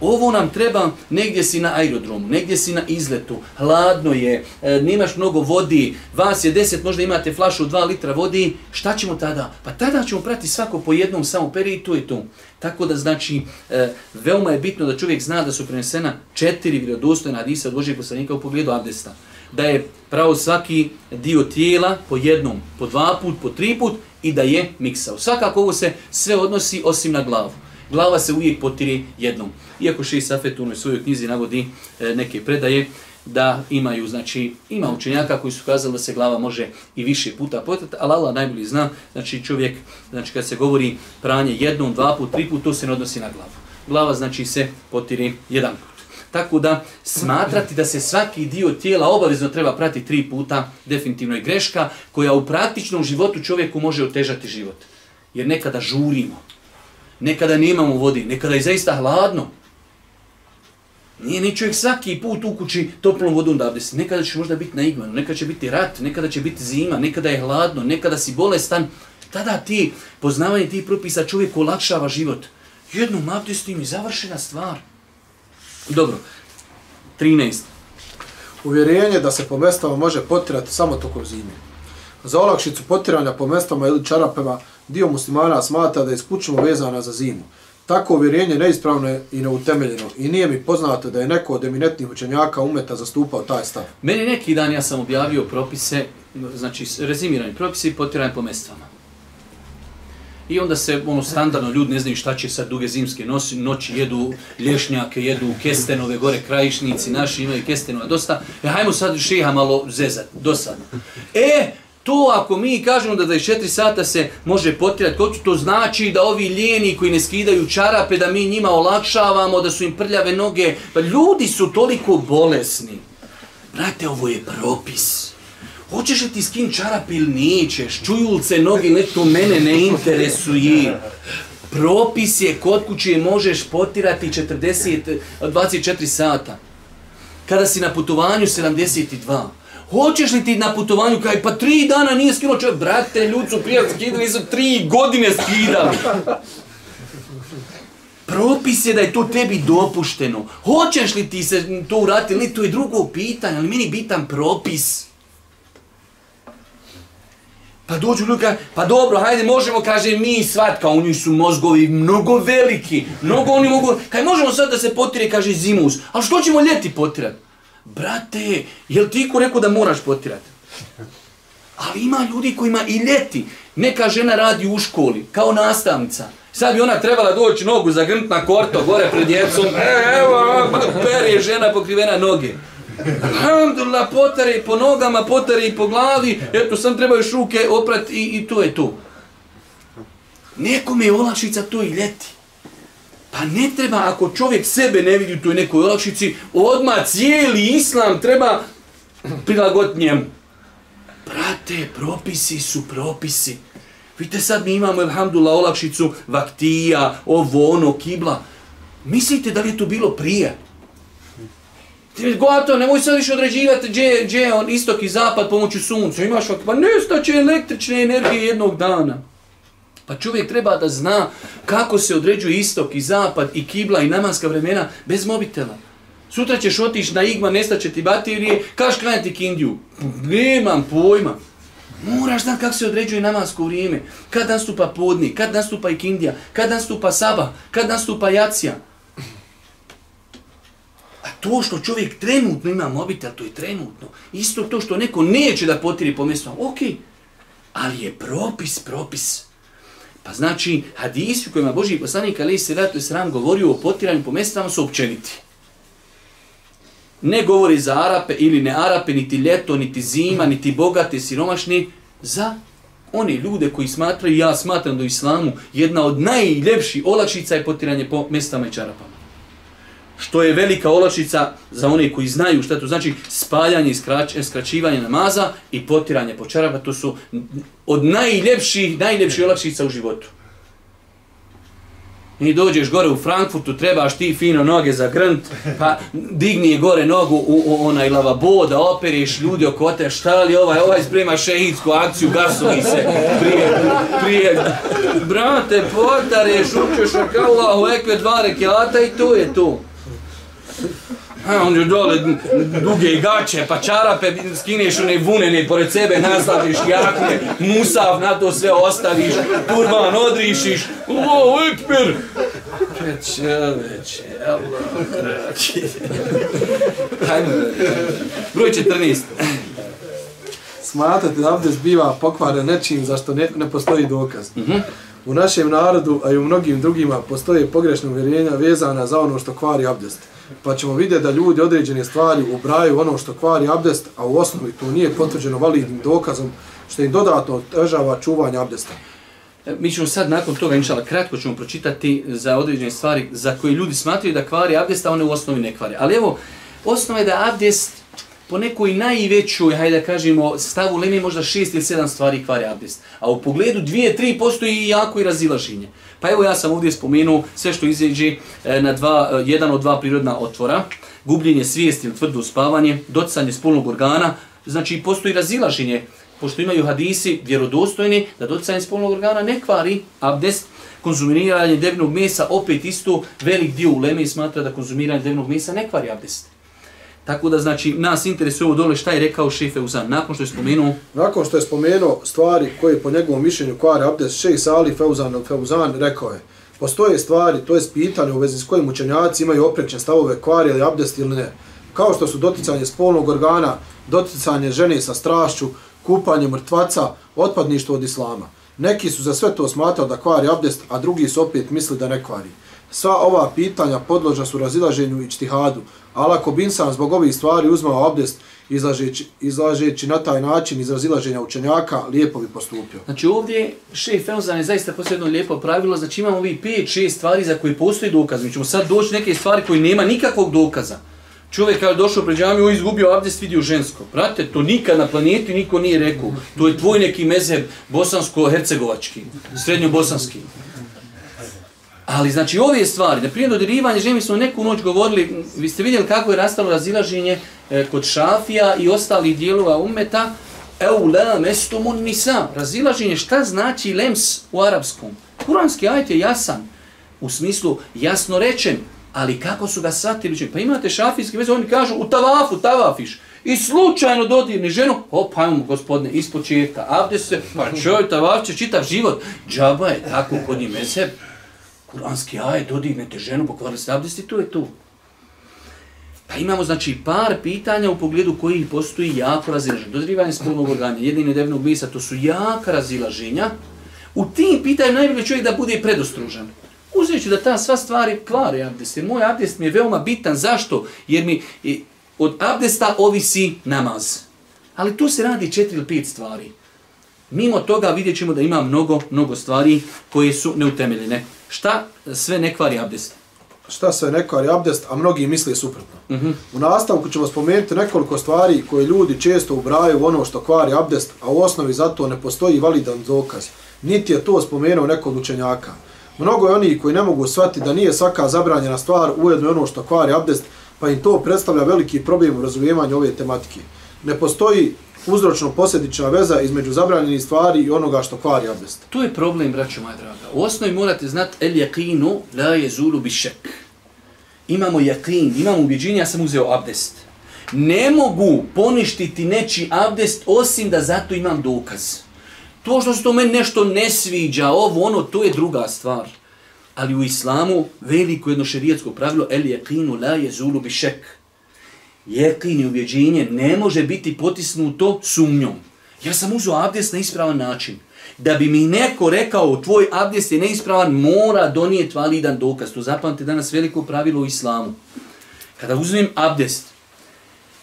Ovo nam treba, negdje si na aerodromu, negdje si na izletu, hladno je, e, nemaš mnogo vodi, vas je deset, možda imate flašu dva litra vodi, šta ćemo tada? Pa tada ćemo prati svako po jednom samo peri i to je to. Tako da znači, e, veoma je bitno da čovjek zna da su prenesena četiri vjerodostojna hadisa od Božijeg poslanika u pogledu abdesta. Da je pravo svaki dio tijela po jednom, po dva put, po tri put i da je miksao. Svakako ovo se sve odnosi osim na glavu glava se uvijek potiri jednom. Iako Ši Safet u svojoj knjizi navodi e, neke predaje, da imaju, znači, ima učenjaka koji su kazali da se glava može i više puta potati, ali Allah najbolji zna, znači čovjek, znači kad se govori pranje jednom, dva put, tri put, to se ne odnosi na glavu. Glava, znači, se potiri jedan put. Tako da smatrati da se svaki dio tijela obavezno treba prati tri puta, definitivno je greška koja u praktičnom životu čovjeku može otežati život. Jer nekada žurimo, nekada nemamo vodi, nekada je zaista hladno. Nije ni čovjek svaki put u kući toplom vodom da abdesti. Nekada će možda biti na igmanu, nekada će biti rat, nekada će biti zima, nekada je hladno, nekada si bolestan. Tada ti, poznavanje tih propisa čovjek olakšava život. Jednom abdestim i završena stvar. Dobro, 13. Uvjerenje da se po mestama može potirati samo tokom zime. Za olakšicu potiranja po mestama ili čarapama dio muslimana smata da je isključivo vezana za zimu. Tako uvjerenje neispravno je i neutemeljeno i nije mi poznato da je neko od eminentnih učenjaka umeta zastupao taj stav. Meni neki dan ja sam objavio propise, znači rezimirani propise i potiranje po mestvama. I onda se ono standardno ljudi ne znaju šta će sad duge zimske noći, noći jedu lješnjake, jedu kestenove gore krajišnici, naši imaju kestenova dosta. E hajmo sad šeha malo zezat, dosadno. E, to ako mi kažemo da 24 sata se može potirati, to znači da ovi ljeni koji ne skidaju čarape, da mi njima olakšavamo, da su im prljave noge. Pa ljudi su toliko bolesni. Brate, ovo je propis. Hoćeš li ti skin čarape ili nećeš? Čujulce, noge, ne, to mene ne interesuje. Propis je kod kuće možeš potirati 40, 24 sata. Kada si na putovanju 72. Hoćeš li ti na putovanju kaj pa tri dana nije skinuo čovjek? Brate, ljudi su prije skidali, su tri godine skidali. Propis je da je to tebi dopušteno. Hoćeš li ti se to uraditi ili to je drugo pitanje, ali meni bitan propis. Pa dođu ljudi pa dobro, hajde, možemo, kaže, mi svat, kao oni su mozgovi mnogo veliki, mnogo oni mogu, kaj možemo sad da se potire, kaže, zimus, ali što ćemo ljeti potirati? Brate, jel ti ko rekao da moraš potirati? Ali ima ljudi kojima i ljeti. Neka žena radi u školi, kao nastavnica. Sad bi ona trebala doći nogu zagrnut na korto, gore pred djecom. E, evo, perje žena pokrivena noge. Alhamdulillah, potare po nogama, potare i po glavi. Eto, sam trebaju šuke oprati i, i to je to. Nekome je olakšica to i ljeti. Pa ne treba, ako čovjek sebe ne vidi u toj nekoj olakšici, odmah cijeli islam treba prilagoditi njemu. Brate, propisi su propisi. Vidite sad mi imamo, alhamdulillah, olakšicu vaktija, ovo, ono, kibla. Mislite da li je to bilo prije? Ti gotovo, nemoj sad više određivati gdje, gdje je on istok i zapad pomoću sunca. Imaš vaktija, pa nestaće električne energije jednog dana. Pa čovjek treba da zna kako se određuje istok i zapad i kibla i namanska vremena bez mobitela. Sutra ćeš otići na igma, nestaće ti baterije, kaš klanjati kindiju. Nemam pojma. Moraš znati kako se određuje namansko vrijeme. Kad nastupa podni, kad nastupa ikindija, kad nastupa saba, kad nastupa jacija. A to što čovjek trenutno ima mobitel, to je trenutno. Isto to što neko neće da potiri po mjestu, ok. Ali je propis, propis. Pa znači, hadisi u kojima Boži poslanik Ali se ratu sram govorio o potiranju po mjestama su općeniti. Ne govori za Arape ili ne Arape, niti ljeto, niti zima, niti bogate, siromašni, za one ljude koji smatraju, ja smatram da u islamu, jedna od najljepših olakšica je potiranje po mjestama i čarapama što je velika olakšica za one koji znaju šta to znači spaljanje i skrač, skraćivanje namaza i potiranje po čarapa, to su od najljepših, najljepših olakšica u životu. I dođeš gore u Frankfurtu, trebaš ti fino noge za grnt, pa digni je gore nogu u, u onaj lavabo da operiš ljudi oko te, šta li ovaj, ovaj sprema šehidsku akciju, gasovi se prije, prije, brate, potareš, učeš, kao Allahu ekve dva rekiata i to je to. A on je dole duge gače, pa čarape, skineš one vunene pored sebe, nastaviš jakne, musav na to sve ostaviš, turban odrišiš, uvo, ekber! Čoveče, Allah, Hajmo, broj 14. Smatrate da abdest biva pokvaren nečim zašto ne, ne postoji dokaz. Uh mhm. U našem narodu, a i u mnogim drugima, postoje pogrešne uvjerenja vezana za ono što kvari abdest pa ćemo vidjeti da ljudi određene stvari ubraju ono što kvari abdest, a u osnovi to nije potvrđeno validnim dokazom, što im dodatno otežava čuvanje abdesta. E, mi ćemo sad nakon toga, inšala, kratko ćemo pročitati za određene stvari za koje ljudi smatruju da kvari abdesta, one u osnovi ne kvari. Ali evo, osnova je da abdest po nekoj najvećoj, hajde da kažemo, stavu lemi možda šest ili sedam stvari kvari abdest. A u pogledu dvije, tri postoji jako i razilaženje. Pa evo ja sam ovdje spomenuo sve što izjeđe e, na dva, e, jedan od dva prirodna otvora. Gubljenje svijesti ili tvrdo spavanje, docanje spolnog organa. Znači postoji razilaženje, pošto imaju hadisi vjerodostojni, da docanje spolnog organa ne kvari abdest. Konzumiranje devnog mesa, opet isto, velik dio uleme smatra da konzumiranje devnog mesa ne kvari abdest. Tako da znači nas interesuje ovo dole šta je rekao šejh Feuzan nakon što je spomenuo nakon što je spomenuo stvari koje po njegovom mišljenju kvare abdest šejh Salih Feuzan Feuzan rekao je postoje stvari to je pitanje u vezi s kojim učenjaci imaju oprečne stavove kvari ili abdest ili ne. Kao što su doticanje spolnog organa doticanje žene sa strašću kupanje mrtvaca otpadništvo od islama. Neki su za sve to smatrali da kvari abdest, a drugi su opet misli da ne kvari. Sva ova pitanja podložna su razilaženju i čtihadu, ali ako bi insan zbog ovih stvari uzmao abdest, izlažeći, izlažeći na taj način iz razilaženja učenjaka, lijepo bi postupio. Znači ovdje šef Feuzan je zaista posljedno lijepo pravilo, znači imamo ovi 5-6 stvari za koje postoji dokaz. Mi ćemo sad doći neke stvari koji nema nikakvog dokaza. Čovjek kada je došao pred džamiju, izgubio abdest, vidio žensko. Prate, to nikad na planeti niko nije rekao. To je tvoj neki mezeb bosansko-hercegovački, srednjo-bosanski. Ali znači ove stvari, na primjer dodirivanje žene, mi smo neku noć govorili, vi ste vidjeli kako je rastalo razilaženje e, kod šafija i ostalih dijelova umeta, eu la mestumun nisa, razilaženje šta znači lems u arapskom. Kuranski ajt je jasan, u smislu jasno rečen, ali kako su ga shvatili, pa imate šafijski veze, oni kažu u tavafu, tavafiš, i slučajno dodirni ženu, hop, hajmo gospodine, iz avde se, pa čovjek tavaf će čitav život, džaba je tako kod njih mezheb kuranski ajet, dodignete ženu, pokvarili ste abdest i to je tu. Pa imamo znači par pitanja u pogledu kojih postoji jako razilaženje. Dodrivanje spolnog organa, jedine devnog bisa, to su jaka razilaženja. U tim pitanju najbolje čovjek da bude predostružan. Uzet da ta sva stvari kvare abdest. Jer moj abdest mi je veoma bitan. Zašto? Jer mi od abdesta ovisi namaz. Ali tu se radi četiri ili pet stvari. Mimo toga vidjet ćemo da ima mnogo, mnogo stvari koje su neutemeljene. Šta sve ne kvari abdest? Šta sve ne kvari abdest, a mnogi misle suprotno. Uh -huh. U nastavku ćemo spomenuti nekoliko stvari koje ljudi često ubraju u ono što kvari abdest, a u osnovi zato ne postoji validan dokaz. Niti je to spomenuo neko od učenjaka. Mnogo je oni koji ne mogu shvatiti da nije svaka zabranjena stvar ujedno ono što kvari abdest, pa im to predstavlja veliki problem u razumijevanju ove tematike. Ne postoji uzročno posljedična veza između zabranjenih stvari i onoga što kvari abdest. To je problem, braćo moja draga. U osnovi morate znati el jakinu la yazulu bi šek. Imamo jakin, imamo ubjeđenje, ja sam uzeo abdest. Ne mogu poništiti neči abdest osim da zato imam dokaz. To što se to meni nešto ne sviđa, ovo, ono, to je druga stvar. Ali u islamu veliko jedno šerijetsko pravilo el jakinu la yazulu bi šek jekin i ubjeđenje ne može biti potisnuto sumnjom. Ja sam uzao abdest na ispravan način. Da bi mi neko rekao tvoj abdest je neispravan, mora donijeti validan dokaz. To zapamte danas veliko pravilo u islamu. Kada uzmem abdest,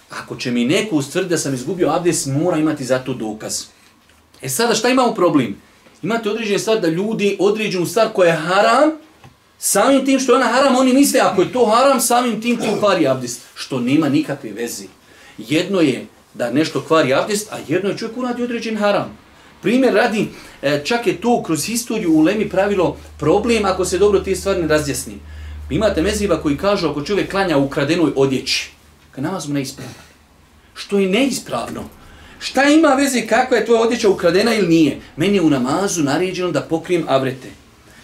ako će mi neko ustvrdi da sam izgubio abdest, mora imati za to dokaz. E sada šta imamo problem? Imate određene stvari da ljudi određenu stvar koja je haram, Samim tim što je ona haram, oni misle, ako je to haram, samim tim to kvari abdest. Što nema nikakve veze. Jedno je da nešto kvari abdest, a jedno je čovjek uradi određen haram. Primjer radi, e, čak je to kroz historiju u Lemi pravilo problem ako se dobro te stvari ne razjasni. Imate meziva koji kažu ako čovjek klanja u kradenoj odjeći, kad namaz mu neispravno. Što je neispravno? Šta ima veze kakva je tvoja odjeća ukradena ili nije? Meni je u namazu naređeno da pokrijem avrete.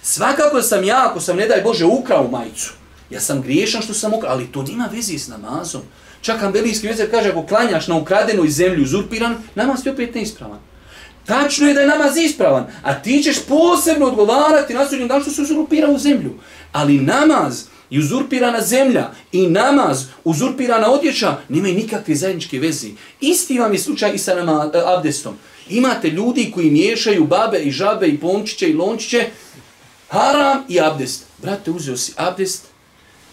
Svakako sam ja, ako sam, ne daj Bože, ukrao majicu, ja sam griješan što sam ukrao, ali to nima vezi s namazom. Čak Ambelijski mjezer kaže, ako klanjaš na ukradenoj zemlji uzurpiran, namaz ti opet neispravan. Tačno je da je namaz ispravan, a ti ćeš posebno odgovarati na sudnjem što se uzurpira u zemlju. Ali namaz i uzurpirana zemlja i namaz, uzurpirana odjeća, nemaju nikakve zajedničke vezi. Isti vam je slučaj i sa nama, eh, abdestom. Imate ljudi koji miješaju babe i žabe i pomčiće i lončiće, haram i abdest. Brate, uzeo si abdest,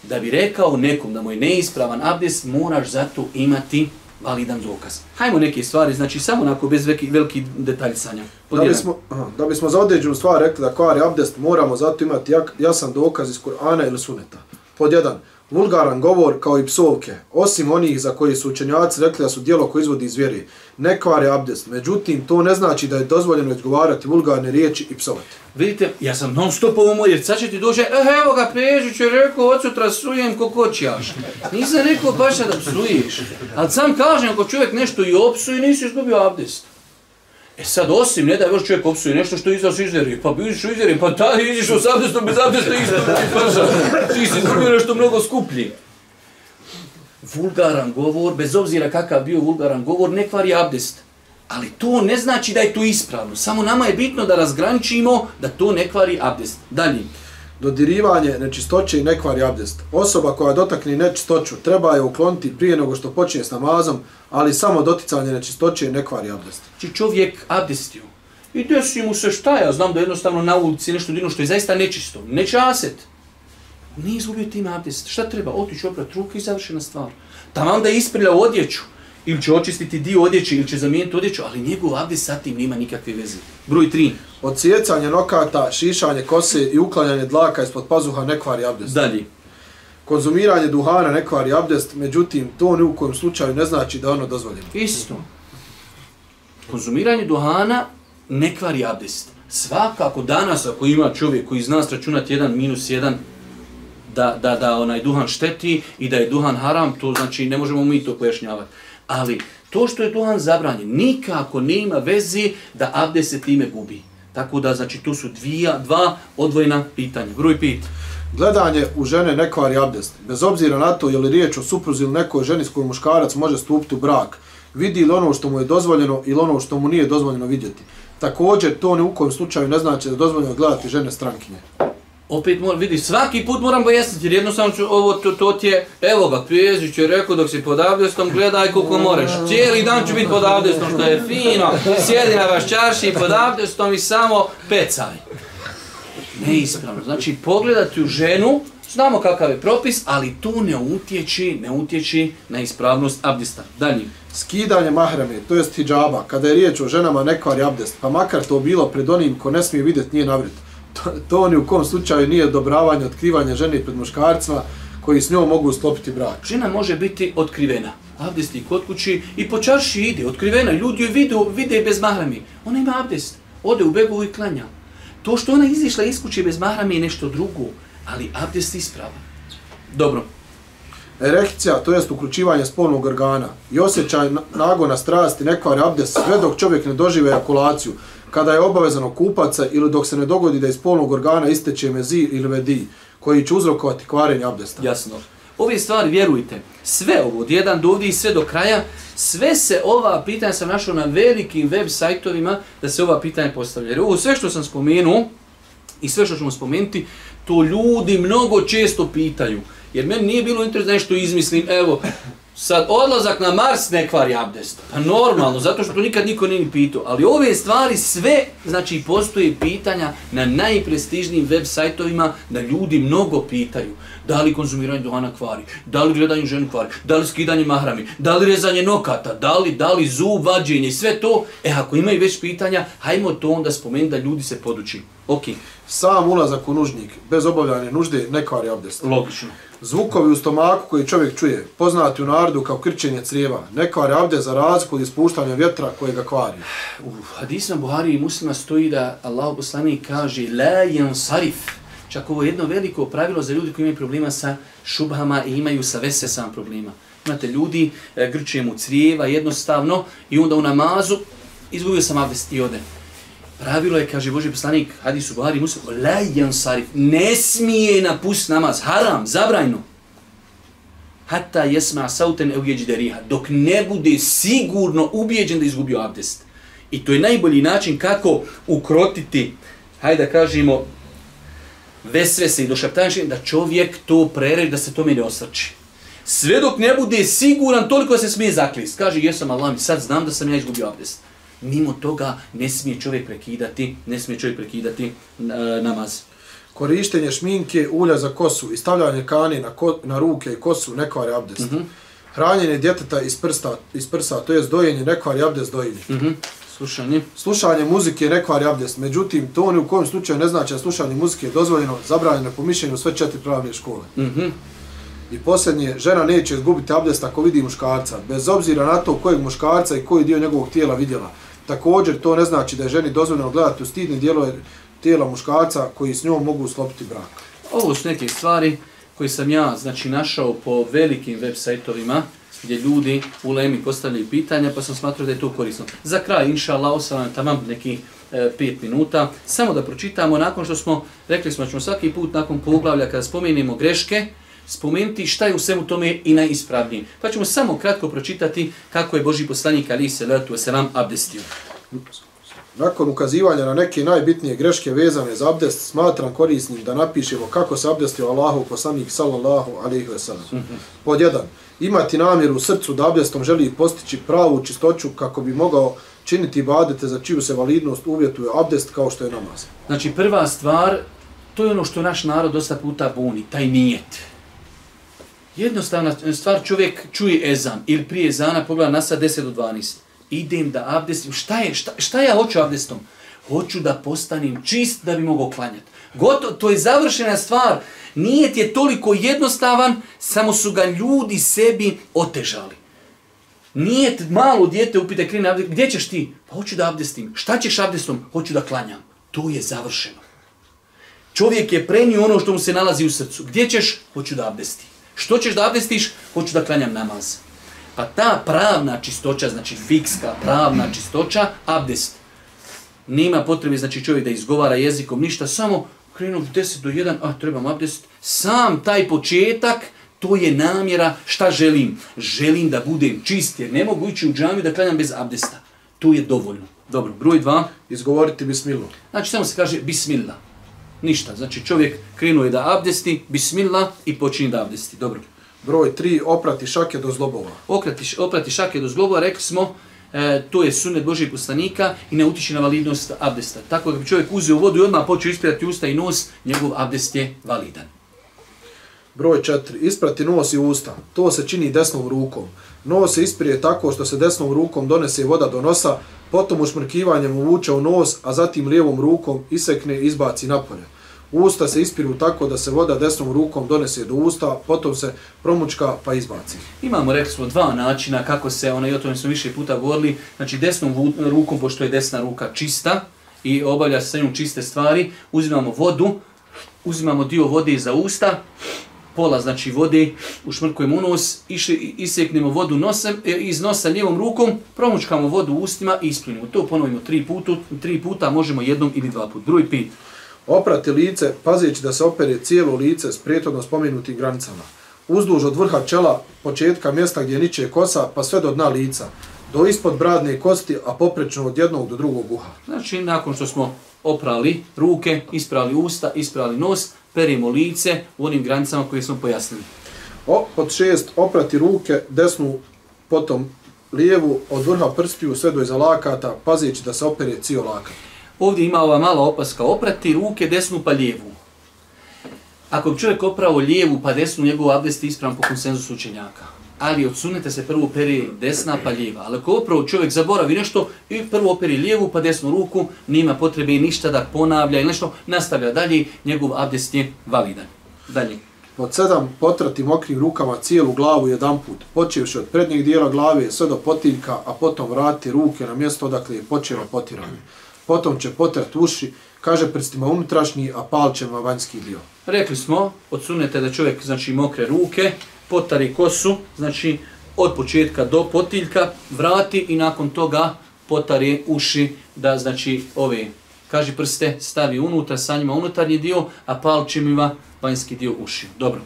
da bi rekao nekom da mu je neispravan abdest, moraš zato imati validan dokaz. Hajmo neke stvari, znači samo onako bez veliki, veliki detaljsanja. Da bismo, aha, da bismo za određenu stvar rekli da kvari abdest, moramo zato imati jak, jasan dokaz iz Kur'ana ili Suneta. Pod jedan, vulgaran govor kao i psovke, osim onih za koje su učenjaci rekli da su dijelo koje izvodi iz vjeri, ne kvari abdest. Međutim, to ne znači da je dozvoljeno izgovarati vulgarne riječi i psovati. Vidite, ja sam non stop ovo moj, jer sad će ti dođe, eh, evo ga, Pežić je rekao, od sutra sujem ko koćjaš. Nisam rekao baš da psuješ. Ali sam kažem, ako čovjek nešto i opsuje, nisi izgubio abdest. E sad, osim, ne da je čovjek opsuje nešto što izaš iz vjeri, pa biš iziš iz vjeri, pa ta iziš u abdestom, bez abdesta isto, ti prša. Ti si izgubio nešto mnogo skuplji. Vulgaran govor, bez obzira kakav bio vulgaran govor, ne kvari abdest. Ali to ne znači da je to ispravno. Samo nama je bitno da razgraničimo da to ne kvari abdest. Dalje. Dodirivanje nečistoće i nekvari abdest. Osoba koja dotakne nečistoću treba je ukloniti prije nego što počne s namazom, ali samo doticanje nečistoće i nekvari abdest. Či čovjek abdestio I desi mu se šta ja znam da jednostavno na ulici nešto dino što je zaista nečisto. nečaset. Nije izgubio tim abdest. Šta treba? Otići oprat ruke i završena stvar. Tamo da je isprljao odjeću. Ili će očistiti dio odjeće, ili će zamijeniti odjeću, ali njegov abdest sa tim nema nikakve veze. Broj 3. Odsjecanje nokata, šišanje kose i uklanjanje dlaka ispod pazuha ne kvari abdest. Dalje. Konzumiranje duhana ne kvari abdest, međutim, to ni u kojem slučaju ne znači da ono dozvoljeno. Isto. Konzumiranje duhana ne kvari abdest. Svakako danas ako ima čovjek koji zna sračunati 1 minus 1, da, da, da onaj duhan šteti i da je duhan haram, to znači ne možemo mi to pojašnjavati. Ali to što je duhan zabranjen, nikako nema vezi da abdest se time gubi. Tako da, znači, tu su dvija, dva odvojena pitanja. Broj pit. Gledanje u žene ne kvari abdest. Bez obzira na to je li riječ o supruzi ili nekoj ženi s kojom muškarac može stupiti u brak, vidi li ono što mu je dozvoljeno ili ono što mu nije dozvoljeno vidjeti. Također, to ni u kojem slučaju ne znači da je dozvoljeno gledati žene strankinje. Opet moram, vidi, svaki put moram pojasniti, jer jednostavno ću, ovo, to, to ti je, evo ga, Pijezić je rekao dok si pod abdestom, gledaj koliko moreš. Cijeli dan ću biti pod abdestom, što je fino, sjedi na vaš čarši pod abdestom i samo pecaj. Neispravno. Znači, pogledati u ženu, znamo kakav je propis, ali tu ne utječi, ne utječi na ispravnost abdesta. Dalje. Skidanje mahreme, to jest hijjaba, kada je riječ o ženama ne kvari abdest, pa makar to bilo pred onim ko ne smije vidjeti nije navrit. To, to ni u kom slučaju nije odobravanje otkrivanja žene pred muškarcima koji s njom mogu sklopiti brak. Žena može biti otkrivena. Abdest kod kući i po čarši ide, otkrivena. Ljudi joj vide, vide bez mahrami. Ona ima abdest. Ode u begovu i klanja. To što ona izišla iz kuće bez mahrami je nešto drugo. Ali abdest isprava. Dobro. Erekcija, to jest uključivanje spolnog organa i osjećaj nagona strasti ne kvari abdest sve dok čovjek ne dožive ejakulaciju, kada je obavezano kupaca ili dok se ne dogodi da iz polnog organa isteče mezi ili vedi, koji će uzrokovati kvarenje abdesta. Jasno. Ove stvari, vjerujte, sve ovo, od jedan do ovdje i sve do kraja, sve se ova pitanja sam našao na velikim web sajtovima da se ova pitanja postavljaju. Ovo sve što sam spomenuo i sve što ćemo spomenuti, to ljudi mnogo često pitaju. Jer meni nije bilo interes da nešto izmislim, evo, sad odlazak na Mars ne kvari abdest. Pa normalno, zato što to nikad niko nije ni pitao. Ali ove stvari sve, znači postoje pitanja na najprestižnijim web sajtovima da ljudi mnogo pitaju. Da li konzumiranje duhana kvari, da li gledanje ženu kvari, da li skidanje mahrami, da li rezanje nokata, da li, da li zub, vađenje i sve to. E, ako imaju već pitanja, hajmo to onda spomenuti da ljudi se poduči. Ok. Sam ulazak u nužnik bez obavljanja nužde ne kvari abdest. Logično. Zvukovi u stomaku koji čovjek čuje, poznati u narodu kao krčenje crijeva, ne kvari abdest za razliku od ispuštanja vjetra koje ga kvari. U hadisma Buhari i muslima stoji da Allah poslanik kaže la yansarif. Čak ovo je jedno veliko pravilo za ljudi koji imaju problema sa šubhama i imaju sa vese sam problema. Imate ljudi, e, grče mu crijeva jednostavno i onda u namazu izgubio sam abdest i ode. Pravilo je, kaže Boži poslanik, hadis u Buhari i muslima, sarif. Ne smije napust namaz, haram, zabrajno. Hatta jesma sauten eujeđi dok ne bude sigurno ubijeđen da izgubio abdest. I to je najbolji način kako ukrotiti, hajde da kažemo, vesvese i došaptanje, da čovjek to prereži, da se tome ne osrči. Sve dok ne bude siguran, toliko se smije zaklist. Kaže, jesam Allah, sad znam da sam ja izgubio abdest. Mimo toga ne smije čovjek prekidati, ne smije čovjek prekidati uh, namaz. Korištenje šminke, ulja za kosu i stavljanje kani na, ko, na ruke i kosu ne kvari abdest. Mm -hmm. Hranjenje djeteta iz, prsta, iz prsa, to je dojenje ne kvari abdest dojenje. Mm -hmm. Slušanje. Slušanje muzike ne kvari abdest, međutim, to ni u kojem slučaju ne znači da slušanje muzike je dozvoljeno, zabranjeno po mišljenju sve četiri pravne škole. Mm -hmm. I posljednje, žena neće izgubiti abdest ako vidi muškarca, bez obzira na to kojeg muškarca i koji dio njegovog tijela vidjela. Također, to ne znači da je ženi dozvoljeno gledati u stidne dijelove tijela muškarca koji s njom mogu slopiti brak. Ovo su neke stvari koje sam ja znači našao po velikim web sajtovima gdje ljudi u Lemi postavljaju pitanja, pa sam smatrao da je to korisno. Za kraj, inša Allah, osam tamam neki e, pet minuta, samo da pročitamo, nakon što smo, rekli smo, ćemo svaki put nakon poglavlja, kada spomenemo greške, spomenuti šta je u svemu tome i najispravnije. Pa ćemo samo kratko pročitati kako je Boži poslanik Ali se letu selam abdestio. Nakon ukazivanja na neke najbitnije greške vezane za abdest, smatram korisnim da napišemo kako se abdestio Allahu poslanik sallallahu alaihi ve sellem. Pod jedan, imati namjeru u srcu da abdestom želi postići pravu čistoću kako bi mogao činiti ibadete za čiju se validnost uvjetuje abdest kao što je namaz. Znači prva stvar, to je ono što naš narod dosta puta buni, taj nijet. Jednostavna stvar, čovjek čuje ezan ili prije ezana pogleda na sad 10 do 12. Idem da abdestim. Šta je? Šta, šta ja hoću abdestom? Hoću da postanem čist da bi mogao klanjati. Gotovo, to je završena stvar. Nije ti je toliko jednostavan, samo su ga ljudi sebi otežali. Nije malo djete upite krine abdest, gdje ćeš ti? Pa hoću da abdestim. Šta ćeš abdestom? Hoću da klanjam. To je završeno. Čovjek je prenio ono što mu se nalazi u srcu. Gdje ćeš? Hoću da abdestim. Što ćeš da abdestiš? Hoću da klanjam namaz. Pa ta pravna čistoća, znači fikska pravna čistoća, abdest. Nema potrebe, znači čovjek da izgovara jezikom ništa, samo krenu 10 do 1, a trebam abdest. Sam taj početak, to je namjera šta želim. Želim da budem čist, jer ne mogu ići u džamiju da klanjam bez abdesta. To je dovoljno. Dobro, broj 2. Izgovoriti bismillah. Znači samo se kaže bismillah. Ništa. Znači čovjek krenuje da abdesti, bismillah i počinje da abdesti. Dobro. Broj 3. Oprati šake do zlobova. Okrati, oprati šake do zglobova, rekli smo, e, to je sunet Božih poslanika i ne utiče na validnost abdesta. Tako da bi čovjek uzeo vodu i odmah počeo ispirati usta i nos, njegov abdest je validan. Broj 4. Isprati nos i usta. To se čini desnom rukom. Nos se ispirije tako što se desnom rukom donese voda do nosa, potom ušmrkivanjem uvuče u nos, a zatim lijevom rukom isekne i izbaci napolje. Usta se ispiru tako da se voda desnom rukom donese do usta, potom se promučka pa izbaci. Imamo, rekli smo, dva načina kako se, ona i o tome smo više puta govorili, znači desnom rukom, pošto je desna ruka čista i obavlja se sa njom čiste stvari, uzimamo vodu, uzimamo dio vode za usta, pola znači vode, ušmrkujemo u nos, išli, iseknemo vodu nosem, e, iz nosa lijevom rukom, promučkamo vodu u ustima i isplinimo. To ponovimo tri, putu, tri puta, možemo jednom ili dva puta. Drugi pit. Oprati lice, pazeći da se opere cijelo lice s prijetodno spomenutim granicama. Uzduž od vrha čela, početka mjesta gdje niče kosa, pa sve do dna lica. Do ispod bradne kosti, a poprečno od jednog do drugog uha. Znači, nakon što smo oprali ruke, isprali usta, isprali nos, perimo lice u onim granicama koje smo pojasnili. O, pod šest, oprati ruke, desnu, potom lijevu, od vrha prstiju sve do iza lakata, pazeći da se opere cijel lakat. Ovdje ima ova mala opaska, oprati ruke desnu pa lijevu. Ako bi čovjek opravo lijevu pa desnu, njegov abdest je ispravan po konsenzusu učenjaka. Ali od suneta se prvo peri desna pa lijeva. Ali ako opravo čovjek zaboravi nešto i prvo operi lijevu pa desnu ruku, nima potrebe ništa da ponavlja ili nešto, nastavlja dalje, njegov abdest je validan. Dalje. Pod sedam, potrati mokrim rukama cijelu glavu jedan put, počevši od prednjeg dijela glave sve do potiljka, a potom vrati ruke na mjesto odakle je počelo potiranje. Potom će potrati uši, kaže prstima unutrašnji, a palčema vanjski dio. Rekli smo, od sunneta da čovjek znači mokre ruke, potari kosu, znači od početka do potiljka, vrati i nakon toga potari uši da znači ove kaži prste stavi unutra sa njima unutarnji dio, a palčima vanjski dio uši. Dobro.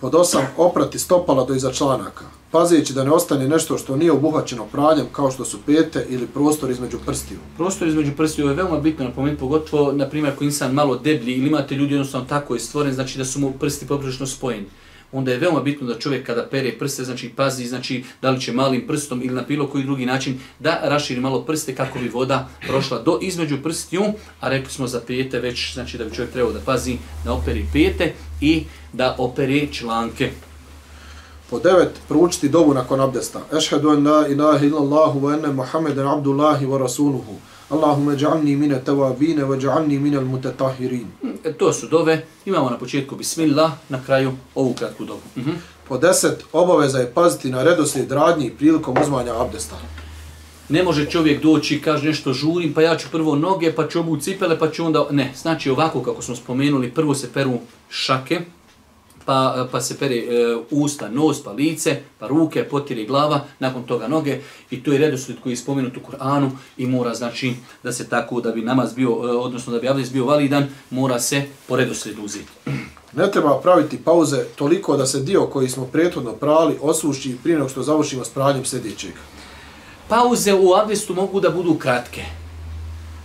Pod osam, oprati stopala do iza članaka, pazeći da ne ostane nešto što nije obuhvaćeno pranjem, kao što su pete ili prostor između prstiju. Prostor između prstiju je veoma bitno napomenuti, pogotovo, na primjer, ako insan malo deblji ili imate ljudi jednostavno tako je stvoren, znači da su mu prsti poprilično spojeni onda je veoma bitno da čovjek kada pere prste, znači pazi, znači da li će malim prstom ili na bilo koji drugi način da raširi malo prste kako bi voda prošla do između prstiju, a rekli smo za pete već, znači da bi čovjek trebao da pazi da operi pete i da operi članke. Po devet, proučiti dovu nakon abdesta. Ešhedu en la ilaha illallahu wa enne Muhammeden abdullahi wa rasuluhu. Allahumme ja'alni mine tawabine wa ja'alni mine al-mutatahirin. E, to su dove. Imamo na početku bismillah, na kraju ovu kratku dovu. Uh -huh. Po deset, obaveza je paziti na redoslijed radnji prilikom uzmanja abdesta. Ne može čovjek doći i kaže nešto žurim, pa ja ću prvo noge, pa ću obu cipele, pa ću onda... Ne, znači ovako kako smo spomenuli, prvo se peru šake, pa, pa se pere e, usta, nos, pa lice, pa ruke, potiri glava, nakon toga noge i to je redoslijed koji je spomenut u Kur'anu i mora znači da se tako, da bi namaz bio, e, odnosno da bi abdest bio validan, mora se po redoslijedu uzeti. Ne treba praviti pauze toliko da se dio koji smo prethodno prali osuši prije nego što završimo s pranjem sljedećeg. Pauze u abdestu mogu da budu kratke.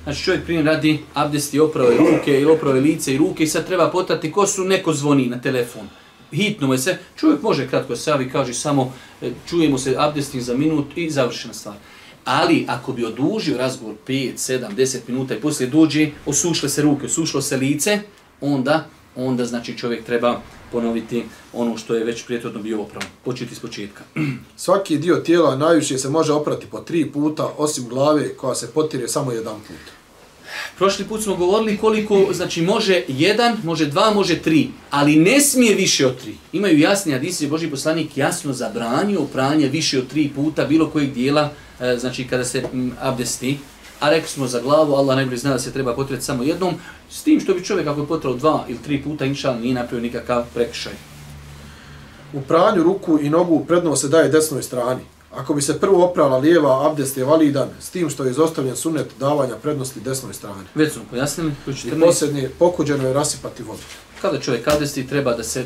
Znači čovjek prije radi abdesti oprave ruke ili oprave lice i ruke i sad treba potati ko su neko zvoni na telefon. Hitno mu je se, čovjek može kratko se javi, kaže samo e, čujemo se abdestim za minut i završena stvar. Ali ako bi odužio razgovor 5, 7, 10 minuta i poslije dođe, osušle se ruke, osušlo se lice, onda, onda znači čovjek treba ponoviti ono što je već prijetodno bio opravan. Početi s početka. Svaki dio tijela najviše se može oprati po tri puta, osim glave koja se potire samo jedan put. Prošli put smo govorili koliko, znači može jedan, može dva, može tri, ali ne smije više od tri. Imaju jasni hadisi, Boži poslanik jasno zabranio pranje više od tri puta bilo kojeg dijela, e, znači kada se abdesti, a rekli smo za glavu, Allah najbolje zna da se treba potreti samo jednom, s tim što bi čovjek ako je potrao dva ili tri puta, inša nije napravio nikakav prekršaj. U pranju ruku i nogu predno se daje desnoj strani. Ako bi se prvo oprala lijeva, abdest je validan, s tim što je izostavljen sunet davanja prednosti desnoj strani. Već smo pojasnili, I posljednje, pokuđeno je rasipati vodu. Kada čovjek abdesti, treba da se,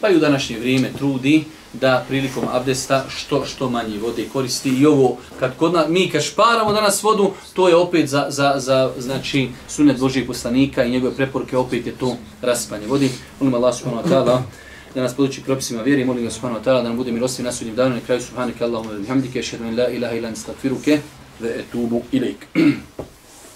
pa i u današnje vrijeme, trudi da prilikom abdesta što što manje vode koristi. I ovo kad kod na, mi kad šparamo danas vodu to je opet za, za, za znači sunet Božijeg poslanika i njegove preporuke opet je to raspanje vodi molim Allah subhanahu wa ta'ala da nas poduči propisima vjeri molim ga subhanahu wa ta'ala da nam bude milostiv na sudnjem danu. Na kraju subhanaka Allahumma wa bihamdika ashhadu an la ilaha illa anta astaghfiruke wa atubu ilaik